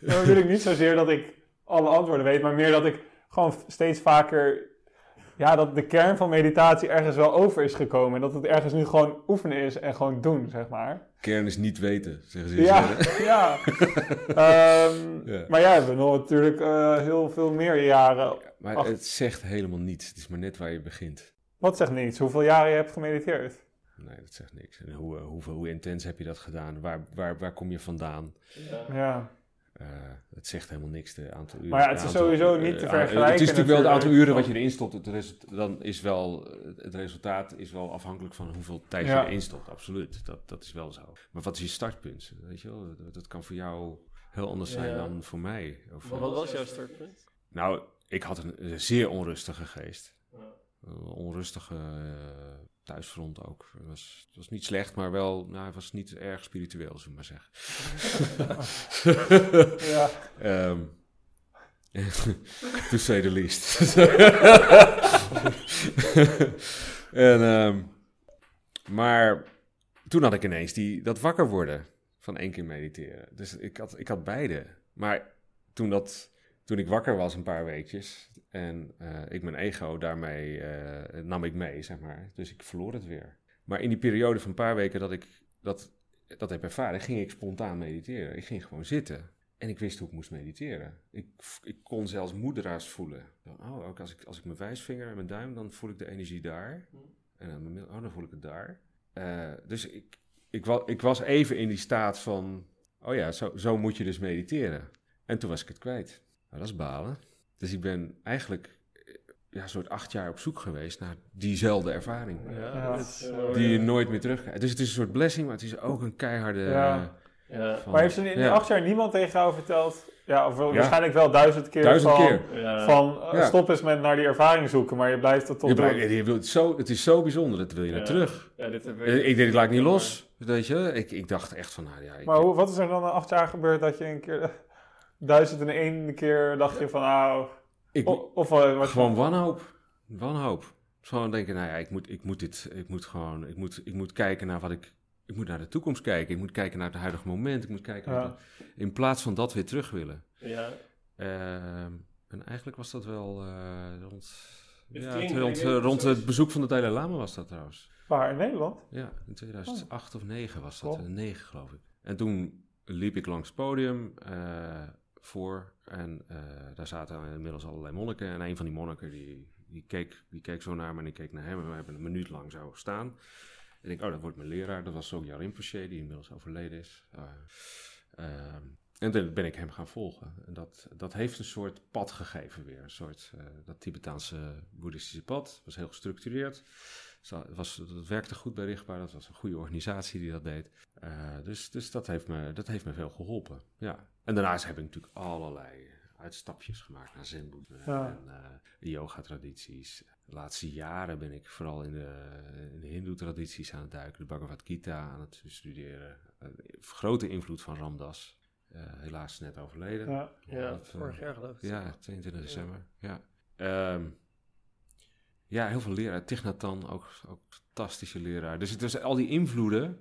B: daarmee bedoel ik niet zozeer dat ik alle antwoorden weet, maar meer dat ik gewoon steeds vaker, ja, dat de kern van meditatie ergens wel over is gekomen. En dat het ergens nu gewoon oefenen is en gewoon doen, zeg maar.
C: Kern is niet weten, zeggen ze.
B: Ja, ja. Ehm,
C: Ja.
B: Maar jij hebt nog natuurlijk eh, heel veel meer jaren.
C: Maar het zegt helemaal niets. Het is maar net waar je begint.
B: Wat zegt niets? Hoeveel jaren je hebt gemediteerd?
C: Nee, dat zegt niks. En hoe, eh, hoeveel, hoe intens heb je dat gedaan? Waar, waar, waar kom je vandaan?
B: Ja.
C: Eh, het zegt helemaal niks, de aantal uren.
B: Maar ja, het is
C: aantal-
B: sowieso niet
C: eh,
B: te
C: ah,
B: vergelijken
C: Het is natuurlijk wel het aantal uren wat je erin stopt. Het result- dan is wel, het resultaat is wel afhankelijk van hoeveel tijd
B: Ja.
C: je erin stopt. Absoluut, dat, dat is wel zo. Maar wat is je startpunt? Weet je wel? Dat, dat kan voor jou heel anders zijn dan voor mij. Of,
A: Wat, wat was jouw startpunt?
C: Nou, ik had een, eh, zeer onrustige geest. Een onrustige eh, thuisfront ook. Het was, het was niet slecht, maar wel, nou, het was niet erg spiritueel, zullen we maar zeggen.
B: Ja.
C: Ehm to say the least. en, ehm, maar toen had ik ineens die, dat wakker worden van één keer mediteren. Dus ik had, ik had beide. Maar toen, dat, toen ik wakker was een paar weekjes en eh, ik mijn ego daarmee eh, nam ik mee, zeg maar. Dus ik verloor het weer. Maar in die periode van een paar weken dat ik dat dat heb ervaren, ging ik spontaan mediteren. Ik ging gewoon zitten. En ik wist hoe ik moest mediteren. Ik, ik kon zelfs moederaars voelen. Oh, ook als ik, als ik mijn wijsvinger en mijn duim, dan voel ik de energie daar. En dan, mijn oh, dan voel ik het daar. Eh, dus ik, ik, wa, ik was even in die staat van, oh ja, zo, zo moet je dus mediteren. En toen was ik het kwijt. Nou, dat is balen. Dus ik ben eigenlijk eh, ja, een soort acht jaar op zoek geweest naar diezelfde ervaring.
A: Ja,
B: Ja.
A: is, eh,
C: Die je nooit meer terugkrijgt. Dus het is een soort blessing, maar het is ook een keiharde...
B: Ja.
A: ja.
C: van-
B: Maar heeft er in die
C: Ja.
B: acht jaar niemand tegen jou verteld? Ja, of
C: Ja.
B: waarschijnlijk wel duizend keer.
C: Duizend
B: van,
C: keer.
A: Ja.
B: Van eh,
C: Ja.
B: stop eens met naar die ervaring zoeken, maar je blijft het toch
C: Je blijft- je wilt zo, het is zo bijzonder, dat wil je naar
A: Ja.
C: terug.
A: Ja, dit heb
C: Eh, Ik denk, ik laat het niet los. Weet je, ik, ik dacht echt van, nou ja, ik,
B: Maar hoe, wat is er dan na acht jaar gebeurd dat je een keer eh, duizend en één keer dacht je van nou...
C: ik,
B: Of, of eh, wat
C: gewoon wanhoop. Wanhoop. Gewoon denken, nou ja, ik moet, ik moet dit, ik moet gewoon, ik moet, ik moet kijken naar wat ik, ik moet naar de toekomst kijken. Ik moet kijken naar het huidige moment. Ik moet kijken
B: Ja.
C: de- in plaats van dat weer terug willen.
A: Ja.
C: Ehm, en eigenlijk was dat wel eh, rond,
A: Dit
C: ja,
A: klinkt-
C: rond, rond het bezoek van de Dalai Lama was dat trouwens.
B: Waar, in Nederland?
C: Ja, in 2008 of 9 was dat.
B: Cool.
C: eh, 9 geloof ik. En toen liep ik langs het podium eh, voor. En eh, daar zaten inmiddels allerlei monniken. En een van die monniken die, die, keek, die keek zo naar me en ik keek naar hem. En we hebben een minuut lang zo staan. En ik, oh, dat wordt mijn leraar. Dat was Sogya Rinpoche, die inmiddels overleden is. Eh, ehm, en toen ben ik hem gaan volgen. En dat, dat heeft een soort pad gegeven weer. Een soort, eh, dat Tibetaanse boeddhistische pad. was heel gestructureerd. Zo, het was, dat werkte goed bij Richtbaar. Dat was een goede organisatie die dat deed. Eh, dus dus dat, heeft me, dat heeft me veel geholpen. Ja. En daarnaast heb ik natuurlijk allerlei uitstapjes gemaakt naar
B: Ja.
C: en eh, yoga-tradities. De laatste jaren ben ik vooral in de, in de hindoe-tradities aan het duiken. De Bhagavad Gita aan het studeren. Eh, grote invloed van Ramdas. Eh, helaas net overleden.
B: Ja.
A: Ja,
C: Dat,
A: vorig jaar geloof ik.
C: ja, 22 december. Ja, Ehm, ja heel veel leraar. Hanh, ook, ook fantastische leraar. Dus is al die invloeden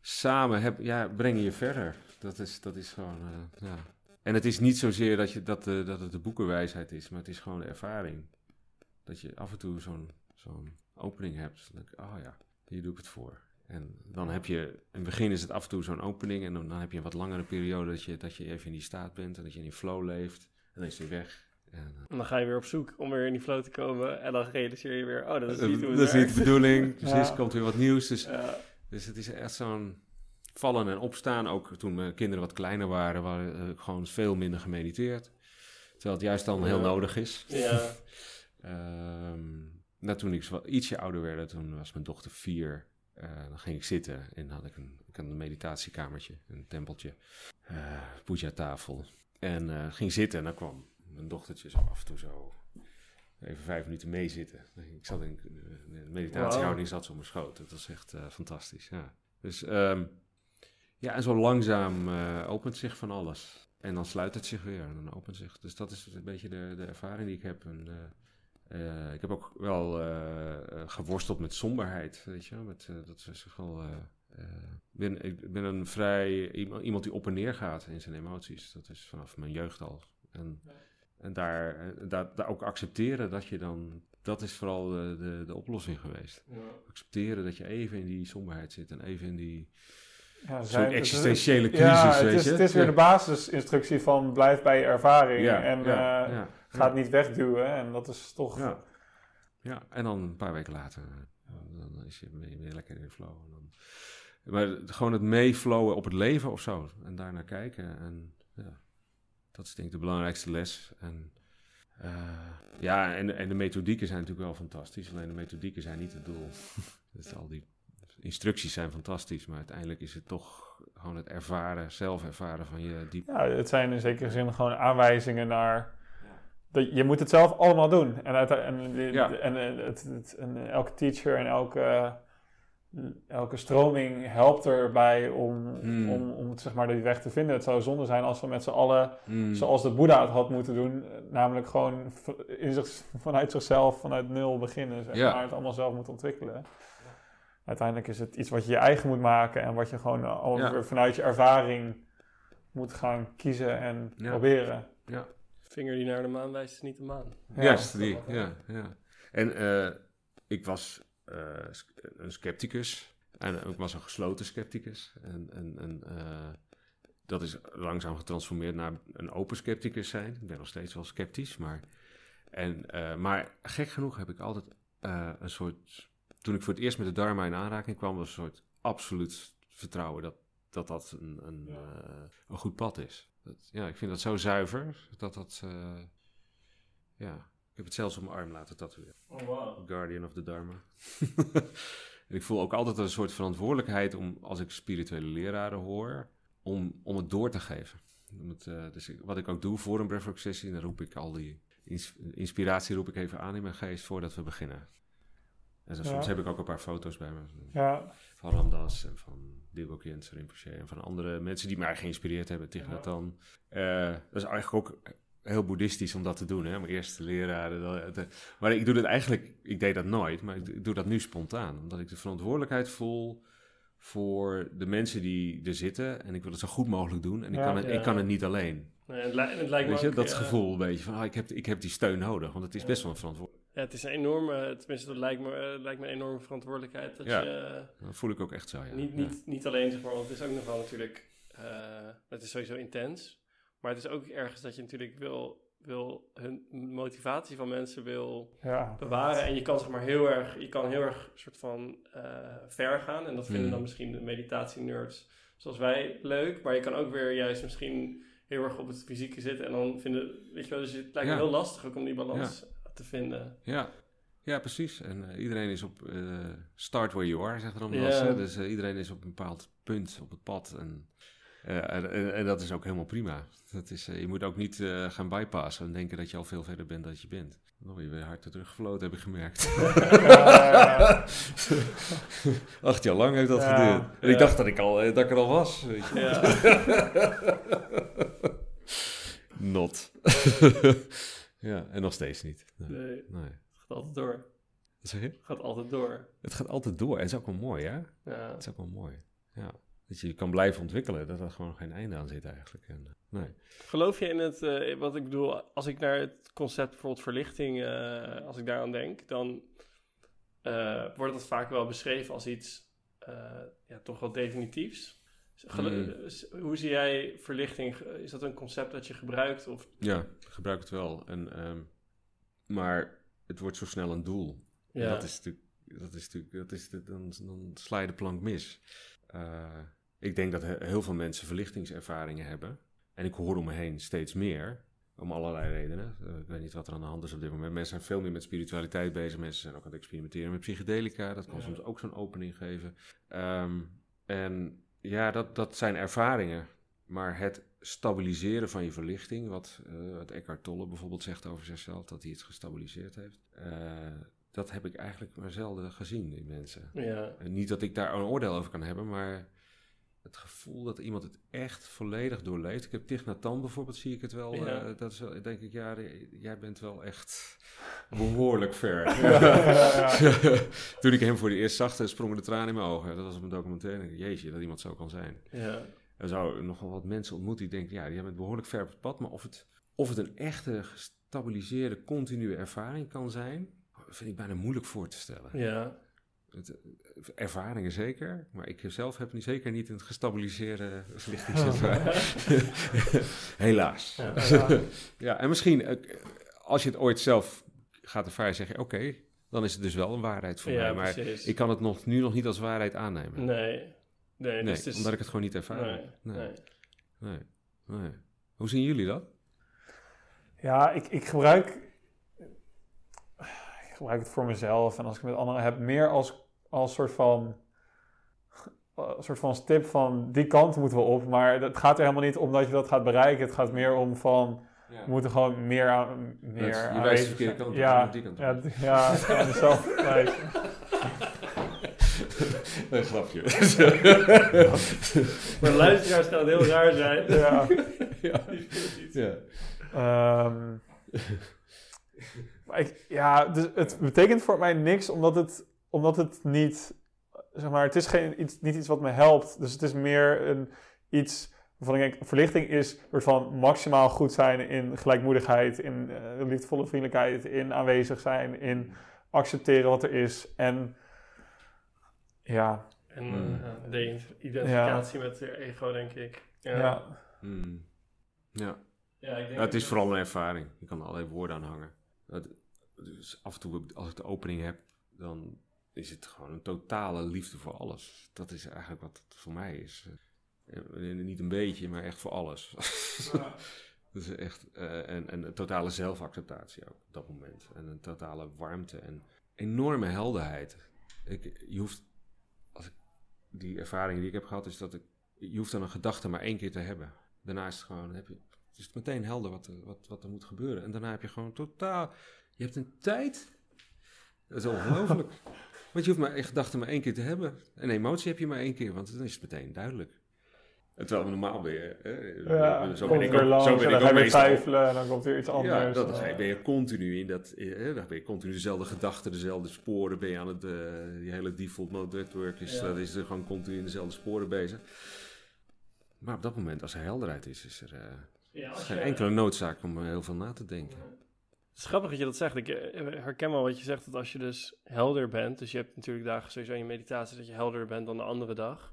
C: samen heb, ja, brengen je verder. Dat is, dat is gewoon, eh, ja. En het is niet zozeer dat, je, dat, de, dat het de boekenwijsheid is, maar het is gewoon de ervaring. Dat je af en toe zo'n zo'n opening hebt. Denk ik, oh ja, hier doe ik het voor. En dan heb je, in het begin is het af en toe zo'n opening en dan, heb je een wat langere periode dat je, dat je even in die staat bent en dat je in die flow leeft. En dan is hij weg. En, eh,
A: En dan ga je weer op zoek om weer in die flow te komen. En dan realiseer je weer, oh, dat is niet het
C: dat is niet de bedoeling. Precies,
B: Ja.
C: komt weer wat nieuws. Dus,
A: Ja.
C: dus het is echt zo'n vallen en opstaan. Ook toen mijn kinderen wat kleiner waren, waren eh, gewoon veel minder gemediteerd. Terwijl het juist dan heel
A: Ja.
C: nodig is.
A: ja.
C: Ehm, nou, toen ik ietsje ouder werd, toen was mijn dochter vier. eh, dan ging ik zitten en dan had ik een, ik had een meditatiekamertje, een tempeltje, eh puja-tafel. En eh, ging zitten en dan kwam mijn dochtertje zo af en toe zo even vijf minuten meezitten. Ik zat in in een meditatiehouding, zat ze op mijn schoot. Dat was echt eh, fantastisch, ja. Dus ehm, ja, en zo langzaam eh, opent zich van alles. En dan sluit het zich weer en dan opent zich. Dus dat is een beetje de, de ervaring die ik heb. En, eh, eh, ik heb ook wel eh, eh, geworsteld met somberheid, weet je. Met, eh, dat is wel... eh, eh, ben, ik ben een vrij... Iemand, iemand die op en neer gaat in zijn emoties. Dat is vanaf mijn jeugd al. En, en daar, eh, daar, daar ook accepteren dat je dan... Dat is vooral de, de, de oplossing geweest. Accepteren dat je even in die somberheid zit en even in die
B: Ja,
C: existentiële crisis,
B: ja, het
C: weet
B: is,
C: je.
B: het is weer
C: Ja.
B: de basisinstructie van blijf bij je ervaring
C: Ja,
B: en
C: ja,
B: eh,
C: ja,
B: ga het
C: ja.
B: niet wegduwen. En dat is toch...
C: Ja. ja, en dan een paar weken later, eh, dan is je weer lekker in de flow. En dan, maar gewoon het meeflowen op het leven of zo. En daarnaar kijken. En ja, dat is denk ik de belangrijkste les. En eh, ja, en, en de methodieken zijn natuurlijk wel fantastisch. Alleen de methodieken zijn niet het doel. dus al die instructies zijn fantastisch. Maar uiteindelijk is het toch gewoon het ervaren, zelf ervaren van je diep.
B: Ja, het zijn in zekere zin gewoon aanwijzingen naar... Dat, je moet het zelf allemaal doen. En, uit, en,
C: Ja.
B: en, het, het, en elke teacher en elke, elke stroming helpt erbij om,
C: Hmm.
B: om, om het, zeg maar, die weg te vinden. Het zou zonde zijn als we met z'n allen,
C: Mm.
B: zoals de Boeddha het had moeten doen... namelijk gewoon in zich, vanuit zichzelf, vanuit nul beginnen. Zeg
C: Ja.
B: maar, het allemaal zelf moet ontwikkelen. Uiteindelijk is het iets wat je je eigen moet maken... en wat je gewoon
C: Ja.
B: vanuit je ervaring moet gaan kiezen en
C: Ja.
B: proberen.
C: Ja.
A: Vinger die naar de maan wijst is niet de maan.
B: Ja.
C: Juist, die. Ja, ja. En eh, ik was een scepticus. En ik was een gesloten scepticus. En, en, en eh, dat is langzaam getransformeerd naar een open scepticus zijn. Ik ben nog steeds wel sceptisch, maar... En, eh, maar gek genoeg heb ik altijd eh, een soort... Toen ik voor het eerst met de Dharma in aanraking kwam, was een soort absoluut vertrouwen dat dat, dat een, een, eh, een goed pad is. Dat, ja, ik vind dat zo zuiver, dat dat... eh, ja, heb het zelfs op mijn arm laten tatoeëren.
A: Oh, wow.
C: Guardian of the Dharma. en ik voel ook altijd een soort verantwoordelijkheid om, als ik spirituele leraren hoor, om, om het door te geven. Het, eh, dus ik- wat ik ook doe voor een breathwork sessie, dan roep ik al die ins- inspiratie roep ik even aan in mijn geest voordat we beginnen. En zo,
B: Ja.
C: soms heb ik ook een paar foto's bij me.
B: Ja,
C: Van Ramdas en van Dilgo Khyentse Rinpoche en van andere mensen die mij geïnspireerd hebben, Nhat Hanh. Eh, dat is eigenlijk ook heel boeddhistisch om dat te doen, hè. Mijn eerste leraren. dat- dat- maar ik doe dat eigenlijk, ik deed dat nooit, maar ik, doe dat nu spontaan. Omdat ik de verantwoordelijkheid voel voor de mensen die er zitten. En ik wil het zo goed mogelijk doen. En ik,
B: Ja.
C: kan, het, ik kan het niet alleen.
A: Nee, het, li- het lijkt me
C: Weet je,
A: ook,
C: dat
A: eh,
C: gevoel een beetje van, ah, ik, heb, ik heb die steun nodig. Want het is best wel een verantwoordelijkheid.
A: Ja, het is een enorme, tenminste dat lijkt me, eh, lijkt me een enorme verantwoordelijkheid. Dat
C: Ja.
A: je eh,
C: Dat voel ik ook echt zo, ja.
A: niet, niet, niet alleen, zeg maar, want het is ook nog wel natuurlijk, eh, het is sowieso intens. Maar het is ook ergens dat je natuurlijk wil, wil hun motivatie van mensen wil
B: ja.
A: bewaren. En je kan zeg maar heel erg, je kan heel erg soort van eh, ver gaan. En dat vinden
C: Mm.
A: dan misschien de meditatie-nerds zoals wij leuk. Maar je kan ook weer juist misschien heel erg op het fysieke zitten. En dan vinden, weet je wel, dus het lijkt me heel lastig ook om die balans te vinden.
C: Ja, ja precies. En eh, iedereen is op eh, start where you are, zegt er hè. Dus iedereen is op een bepaald punt op het pad. En, en, en, en dat is ook helemaal prima. Dat is, eh, je moet ook niet eh, gaan bypassen en denken dat je al veel verder bent dan je bent. Oh, je bent hard teruggefloten, heb ik gemerkt.
B: Ja,
C: Acht jaar lang heeft dat
B: Ja.
C: geduurd. En ik dacht dat ik, al, eh, dat ik er al was. Weet je.
A: Ja.
C: Not. ja, en nog steeds niet. Nee.
A: Nee,
C: nee.
A: het gaat altijd door.
C: Wat zeg je?
A: Het gaat altijd door.
C: Het gaat altijd door. En dat is ook wel mooi, hè?
A: Ja.
C: Dat is ook wel mooi. Ja. Dat je kan blijven ontwikkelen, dat er gewoon geen einde aan zit eigenlijk. En, eh, nee.
A: Geloof je in het, eh, wat ik bedoel, als ik naar het concept bijvoorbeeld verlichting, eh, als ik daaraan denk, dan wordt dat vaak wel beschreven als iets ja, toch wel definitiefs.
C: Mm.
A: s- Hoe zie jij verlichting? Is dat een concept dat je gebruikt? Of,
C: Ja, ik gebruik het wel. En, ehm, maar het wordt zo snel een doel.
A: Ja.
C: Dat is natuurlijk, dat is natuurlijk dat is de, dan, dan sla je de plank mis. Eh, ik denk dat he- heel veel mensen verlichtingservaringen hebben. En ik hoor om me heen steeds meer. Om allerlei redenen. Eh, ik weet niet wat er aan de hand is op dit moment. Mensen zijn veel meer met spiritualiteit bezig. Mensen zijn ook aan het experimenteren met psychedelica. Dat kan
A: Ja.
C: soms ook zo'n opening geven. Ehm, en ja, dat, dat zijn ervaringen. Maar het stabiliseren van je verlichting, wat, wat Eckhart Tolle bijvoorbeeld zegt over zichzelf, dat hij het gestabiliseerd heeft, eh, dat heb ik eigenlijk maar zelden gezien in mensen.
A: ja.
C: Niet dat ik daar een oordeel over kan hebben, maar het gevoel dat iemand het echt volledig doorleeft. Ik heb Thich Nhat Hanh bijvoorbeeld, zie ik het wel.
A: Ja.
C: eh, dat is wel, denk ik, ja, jij bent wel echt behoorlijk ver. Toen ik hem voor de eerst zag, eh, sprongen de tranen in mijn ogen. Dat was op een documentaire. Jeetje, dat iemand zo kan zijn.
A: ja.
C: Er zou nog wel wat mensen ontmoeten die denken, ja, jij bent behoorlijk ver op het pad. Maar of het, of het een echte gestabiliseerde, continue ervaring kan zijn, vind ik bijna moeilijk voor te stellen.
A: ja.
C: Het, eh, ervaringen zeker, maar ik zelf heb nu zeker niet een gestabiliseerde verlichtingservaring. Helaas.
A: Ja.
B: ja.
C: Ja, en misschien eh, als je het ooit zelf gaat ervaren, zeg je oké, dan is het dus wel een waarheid voor
A: Ja,
C: mij. Maar
A: precies.
C: ik kan het nog, nu nog niet als waarheid aannemen.
A: Nee. Nee,
C: Nee,
A: dus
C: omdat ik het gewoon niet ervaar.
A: nee,
C: nee.
A: nee.
C: Nee, nee. Hoe zien jullie dat?
B: Ja, ik, ik gebruik. Ik gebruik het voor mezelf en als ik het met anderen heb, meer als, als soort van. Een soort van tip van die kant moeten we op. Maar het gaat er helemaal niet om dat je dat gaat bereiken. Het gaat meer om van. We moeten gewoon meer aan. Meer
C: je wijst de verkeerde kant op,
B: Ja,
C: die kant op.
B: ja, ja, ja, tijd.
C: Een grapje.
A: Maar luisteraars gaan heel raar zijn.
B: Ja.
C: ja. ja.
B: Ehm, maar ik, ja, dus het betekent voor mij niks omdat het, omdat het niet, zeg maar, het is geen, iets, niet iets wat me helpt. Dus het is meer een, iets waarvan ik denk, verlichting is een soort van maximaal goed zijn in gelijkmoedigheid, in eh, liefdevolle vriendelijkheid, in aanwezig zijn, in accepteren wat er is. En ja,
A: En
C: Mm.
A: eh, de identificatie met je ego, denk ik. Ja,
B: Ja.
C: Hmm. Ja.
A: Ja, ik denk
C: Ja, het is vooral een ervaring. Je kan er allerlei woorden aan hangen. Dat, dus af en toe, als ik de opening heb, dan is het gewoon een totale liefde voor alles. Dat is eigenlijk wat het voor mij is. Eh, Niet een beetje, maar echt voor alles. Dat is echt, eh, en, en een totale zelfacceptatie ook op dat moment. En een totale warmte en enorme helderheid. Ik, je hoeft, als ik, die ervaring die ik heb gehad, is dat ik, je hoeft dan een gedachte maar één keer te hebben. Daarna is het gewoon, heb je, het is meteen helder wat, wat, wat er moet gebeuren. En daarna heb je gewoon totaal, je hebt een tijd. Dat is ongelooflijk. want je hoeft maar een gedachte maar één keer te hebben. Een emotie heb je maar één keer, want dan is het meteen duidelijk. En Terwijl we normaal ben je, hè,
B: Ja,
C: zo ben ik
B: weer
C: ook,
B: langs
C: zo
B: en
C: ben ik
B: ga
C: ook
B: je weer
C: meestal.
B: twijfelen en dan komt weer iets anders.
C: Ja, dat is, ben je continu in dat, eh, dan ben je continu dezelfde gedachten, dezelfde sporen, ben je aan het, eh, die hele default mode network is,
A: Ja.
C: dat is er gewoon continu in dezelfde sporen bezig. Maar op dat moment, als er helderheid is, is er eh,
A: Ja, als
C: geen
A: je-
C: enkele noodzaak om er heel veel na te denken.
A: Het is grappig dat je dat zegt. Ik eh, herken wel wat je zegt, dat als je dus helder bent, dus je hebt natuurlijk dagen sowieso in je meditatie dat je helderder bent dan de andere dag.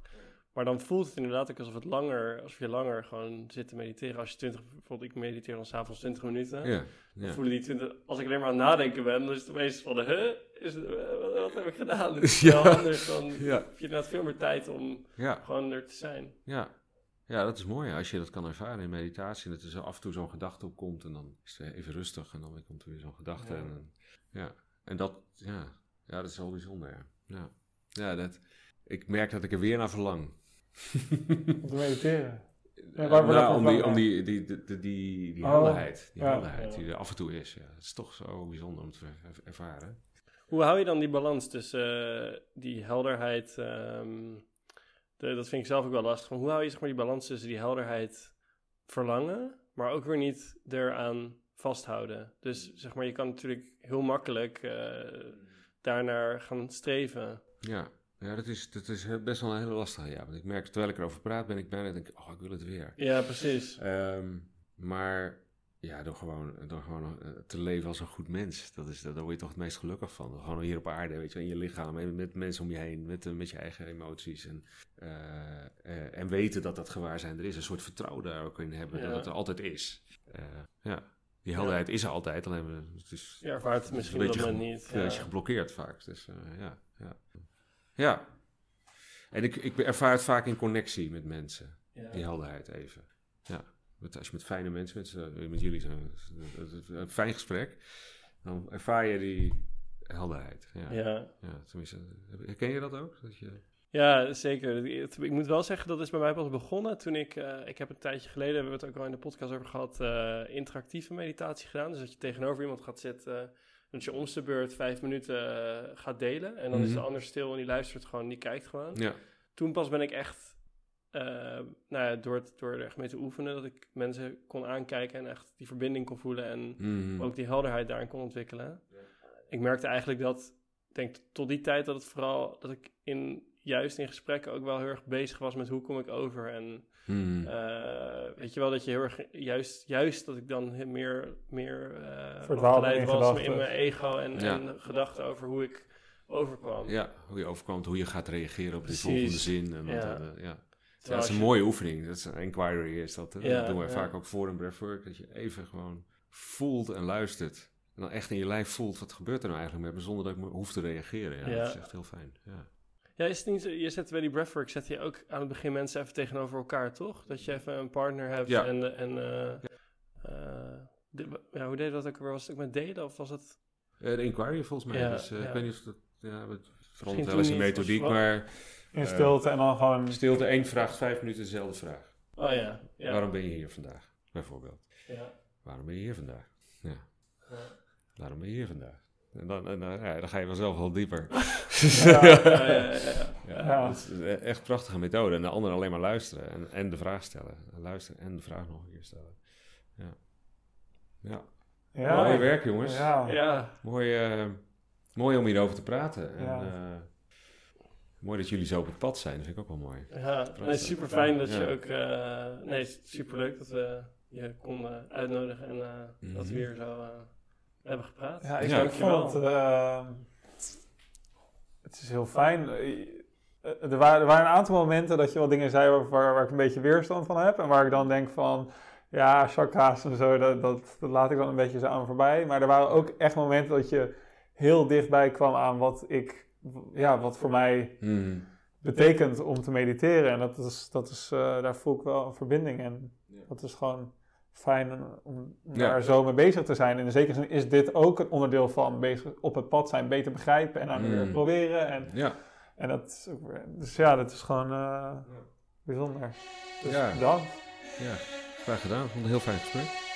A: Maar dan voelt het inderdaad ook alsof het langer, alsof je langer gewoon zit te mediteren. Als je 20, bijvoorbeeld ik mediteer dan s'avonds 20 minuten.
C: Ja,
A: Dan
C: ja.
A: voelen die 20, als ik alleen maar aan het nadenken ben, dan is het opeens van, huh? Is het, eh, wat, wat heb ik gedaan? Het is
C: Ja.
A: anders dan, heb je inderdaad veel meer tijd om gewoon er te zijn.
C: ja. Ja, dat is mooi als je dat kan ervaren in meditatie. Dat er zo af en toe zo'n gedachte opkomt en dan is het even rustig en dan weer komt er weer zo'n gedachte.
B: Ja.
C: En, ja. en dat, ja. ja, dat is wel bijzonder. Ja. Ja. ja, dat, ik merk dat ik er weer naar verlang.
B: Om te mediteren. Ja,
C: Eh,
B: waar
C: nou, om die, om die, die, die, die,
B: Oh,
C: helderheid, die
B: ja.
C: helderheid
A: Ja.
C: die er af en toe is. Ja. Het is toch zo bijzonder om te er- ervaren.
A: Hoe hou je dan die balans tussen eh, die helderheid? ehm, de, dat vind ik zelf ook wel lastig. Van hoe hou je zeg maar, die balans tussen die helderheid verlangen, maar ook weer niet eraan vasthouden? Dus zeg maar, je kan natuurlijk heel makkelijk eh daarnaar gaan streven.
C: Ja, ja dat, is, dat is best wel een hele lastige. Ja. Want ik merk, terwijl ik erover praat, ben ik bijna denk ik, oh, ik wil het weer.
A: Ja, precies.
C: Ehm, maar ja, door gewoon, door gewoon eh, te leven als een goed mens, dat is, daar word je toch het meest gelukkig van. Gewoon hier op aarde, weet je, in je lichaam, en met mensen om je heen, met, eh, met je eigen emoties. En, eh, en weten dat dat gewaarzijn er is. Een soort vertrouwen daar ook in hebben,
A: Ja.
C: dat het er altijd is. Ja, die helderheid is er altijd, alleen het is
A: Je ervaart het misschien
C: een beetje
A: niet.
C: een beetje geblokkeerd vaak. Dus ja, ja. Ja. En ik, ik ervaar het vaak in connectie met mensen. Die helderheid even. Met, als je met fijne mensen, met, z'n- met jullie zo'n een fijn gesprek, dan ervaar je die helderheid. Ja. Ja.
A: Ja.
C: tenminste, herken je dat ook? Dat je,
A: Ja, zeker. Ik moet wel zeggen, dat is bij mij pas begonnen toen ik... eh, ik heb een tijdje geleden, hebben we het ook al in de podcast over gehad, eh, interactieve meditatie gedaan. Dus dat je tegenover iemand gaat zitten, dat je om de beurt vijf minuten eh, gaat delen. En dan is de
C: Mhm.
A: ander stil en die luistert gewoon, die kijkt gewoon.
C: ja.
A: Toen pas ben ik echt, eh, nou ja, door, het, door er echt mee te oefenen, dat ik mensen kon aankijken en echt die verbinding kon voelen en
C: Mhm.
A: ook die helderheid daarin kon ontwikkelen. Ik merkte eigenlijk dat, ik denk tot die tijd dat het vooral, dat ik in, juist in gesprekken ook wel heel erg bezig was met hoe kom ik over. En
C: Mhm.
A: eh, weet je wel, dat je heel erg, juist, juist dat ik dan meer, meer eh afgeleid
B: in
A: was
B: gedachten.
A: in mijn ego en,
C: Ja.
A: en gedachten over hoe ik overkwam.
C: ja, hoe je overkomt, hoe je gaat reageren op de volgende zin. En wat,
A: Ja.
C: Ja. Dat is een mooie oefening. Dat is een inquiry is dat.
A: Ja,
C: dat doen we
A: ja.
C: vaak ook voor een breathwork. Dat je even gewoon voelt en luistert. En dan echt in je lijf voelt, wat gebeurt er nou eigenlijk met me, zonder dat ik me hoef te reageren. Ja. Dat is echt heel fijn. Ja.
A: Ja, is het niet, je zet bij die breathwork, zet je ook aan het begin mensen even tegenover elkaar, toch? Dat je even een partner hebt
C: Ja.
A: en, en eh, eh, de- ja, hoe deed dat ook weer? Was het ook met delen of was het...
C: Eh, de inquiry volgens mij.
A: Ja,
C: dus. Ik weet niet of dat... Ja, het verandert wel eens methodiek, maar
B: In stilte en dan gewoon...
C: stilte één vraagt vijf minuten dezelfde vraag.
A: Oh ja, ja.
C: Waarom ben je hier vandaag? Bijvoorbeeld.
A: Ja.
C: Waarom ben je hier vandaag? Ja.
A: Ja.
C: Waarom ben je hier vandaag? En dan, en dan, ja, dan ga je vanzelf wel dieper.
B: Ja.
A: Ja, ja, ja, ja.
C: Ja,
B: Ja.
C: dat is een echt prachtige methode. En de ander alleen maar luisteren en, en de vraag stellen. En luisteren en de vraag nog een keer stellen. Ja. Ja.
B: Ja.
C: Mooi werk, jongens.
B: Ja.
A: Ja,
C: Mooi, eh, mooi om hierover te praten. En,
B: Ja.
C: Mooi dat jullie zo op het pad zijn. Dat vind ik ook wel mooi.
A: ja. Nee, super fijn dat je ook... eh, nee, super leuk dat we je konden uitnodigen en eh, dat we
C: Mhm.
A: hier zo eh, hebben gepraat.
B: Ja, ik
C: Ja.
B: ik vond het... eh, het is heel fijn. Er, waren, er waren een aantal momenten dat je wel dingen zei waar, waar, waar ik een beetje weerstand van heb. En waar ik dan denk van, ja, chakra's en zo, dat, dat, dat laat ik dan een beetje zo aan voorbij. Maar er waren ook echt momenten dat je heel dichtbij kwam aan wat ik, ja, wat voor mij
C: Mhm.
B: betekent om te mediteren. En dat is, dat is, eh, daar voel ik wel een verbinding in.
C: Ja.
B: Dat is gewoon fijn om,
C: Ja.
B: daar zo mee bezig te zijn. En in zekere zin is dit ook een onderdeel van bezig op het pad zijn, beter begrijpen en dan weer
C: Mm.
B: proberen. En,
C: Ja,
B: en dat is ook weer- dus ja, dat is gewoon eh, bijzonder. Dus
C: Ja.
B: bedankt.
C: ja, graag gedaan. Ik vond het een heel fijn gesprek.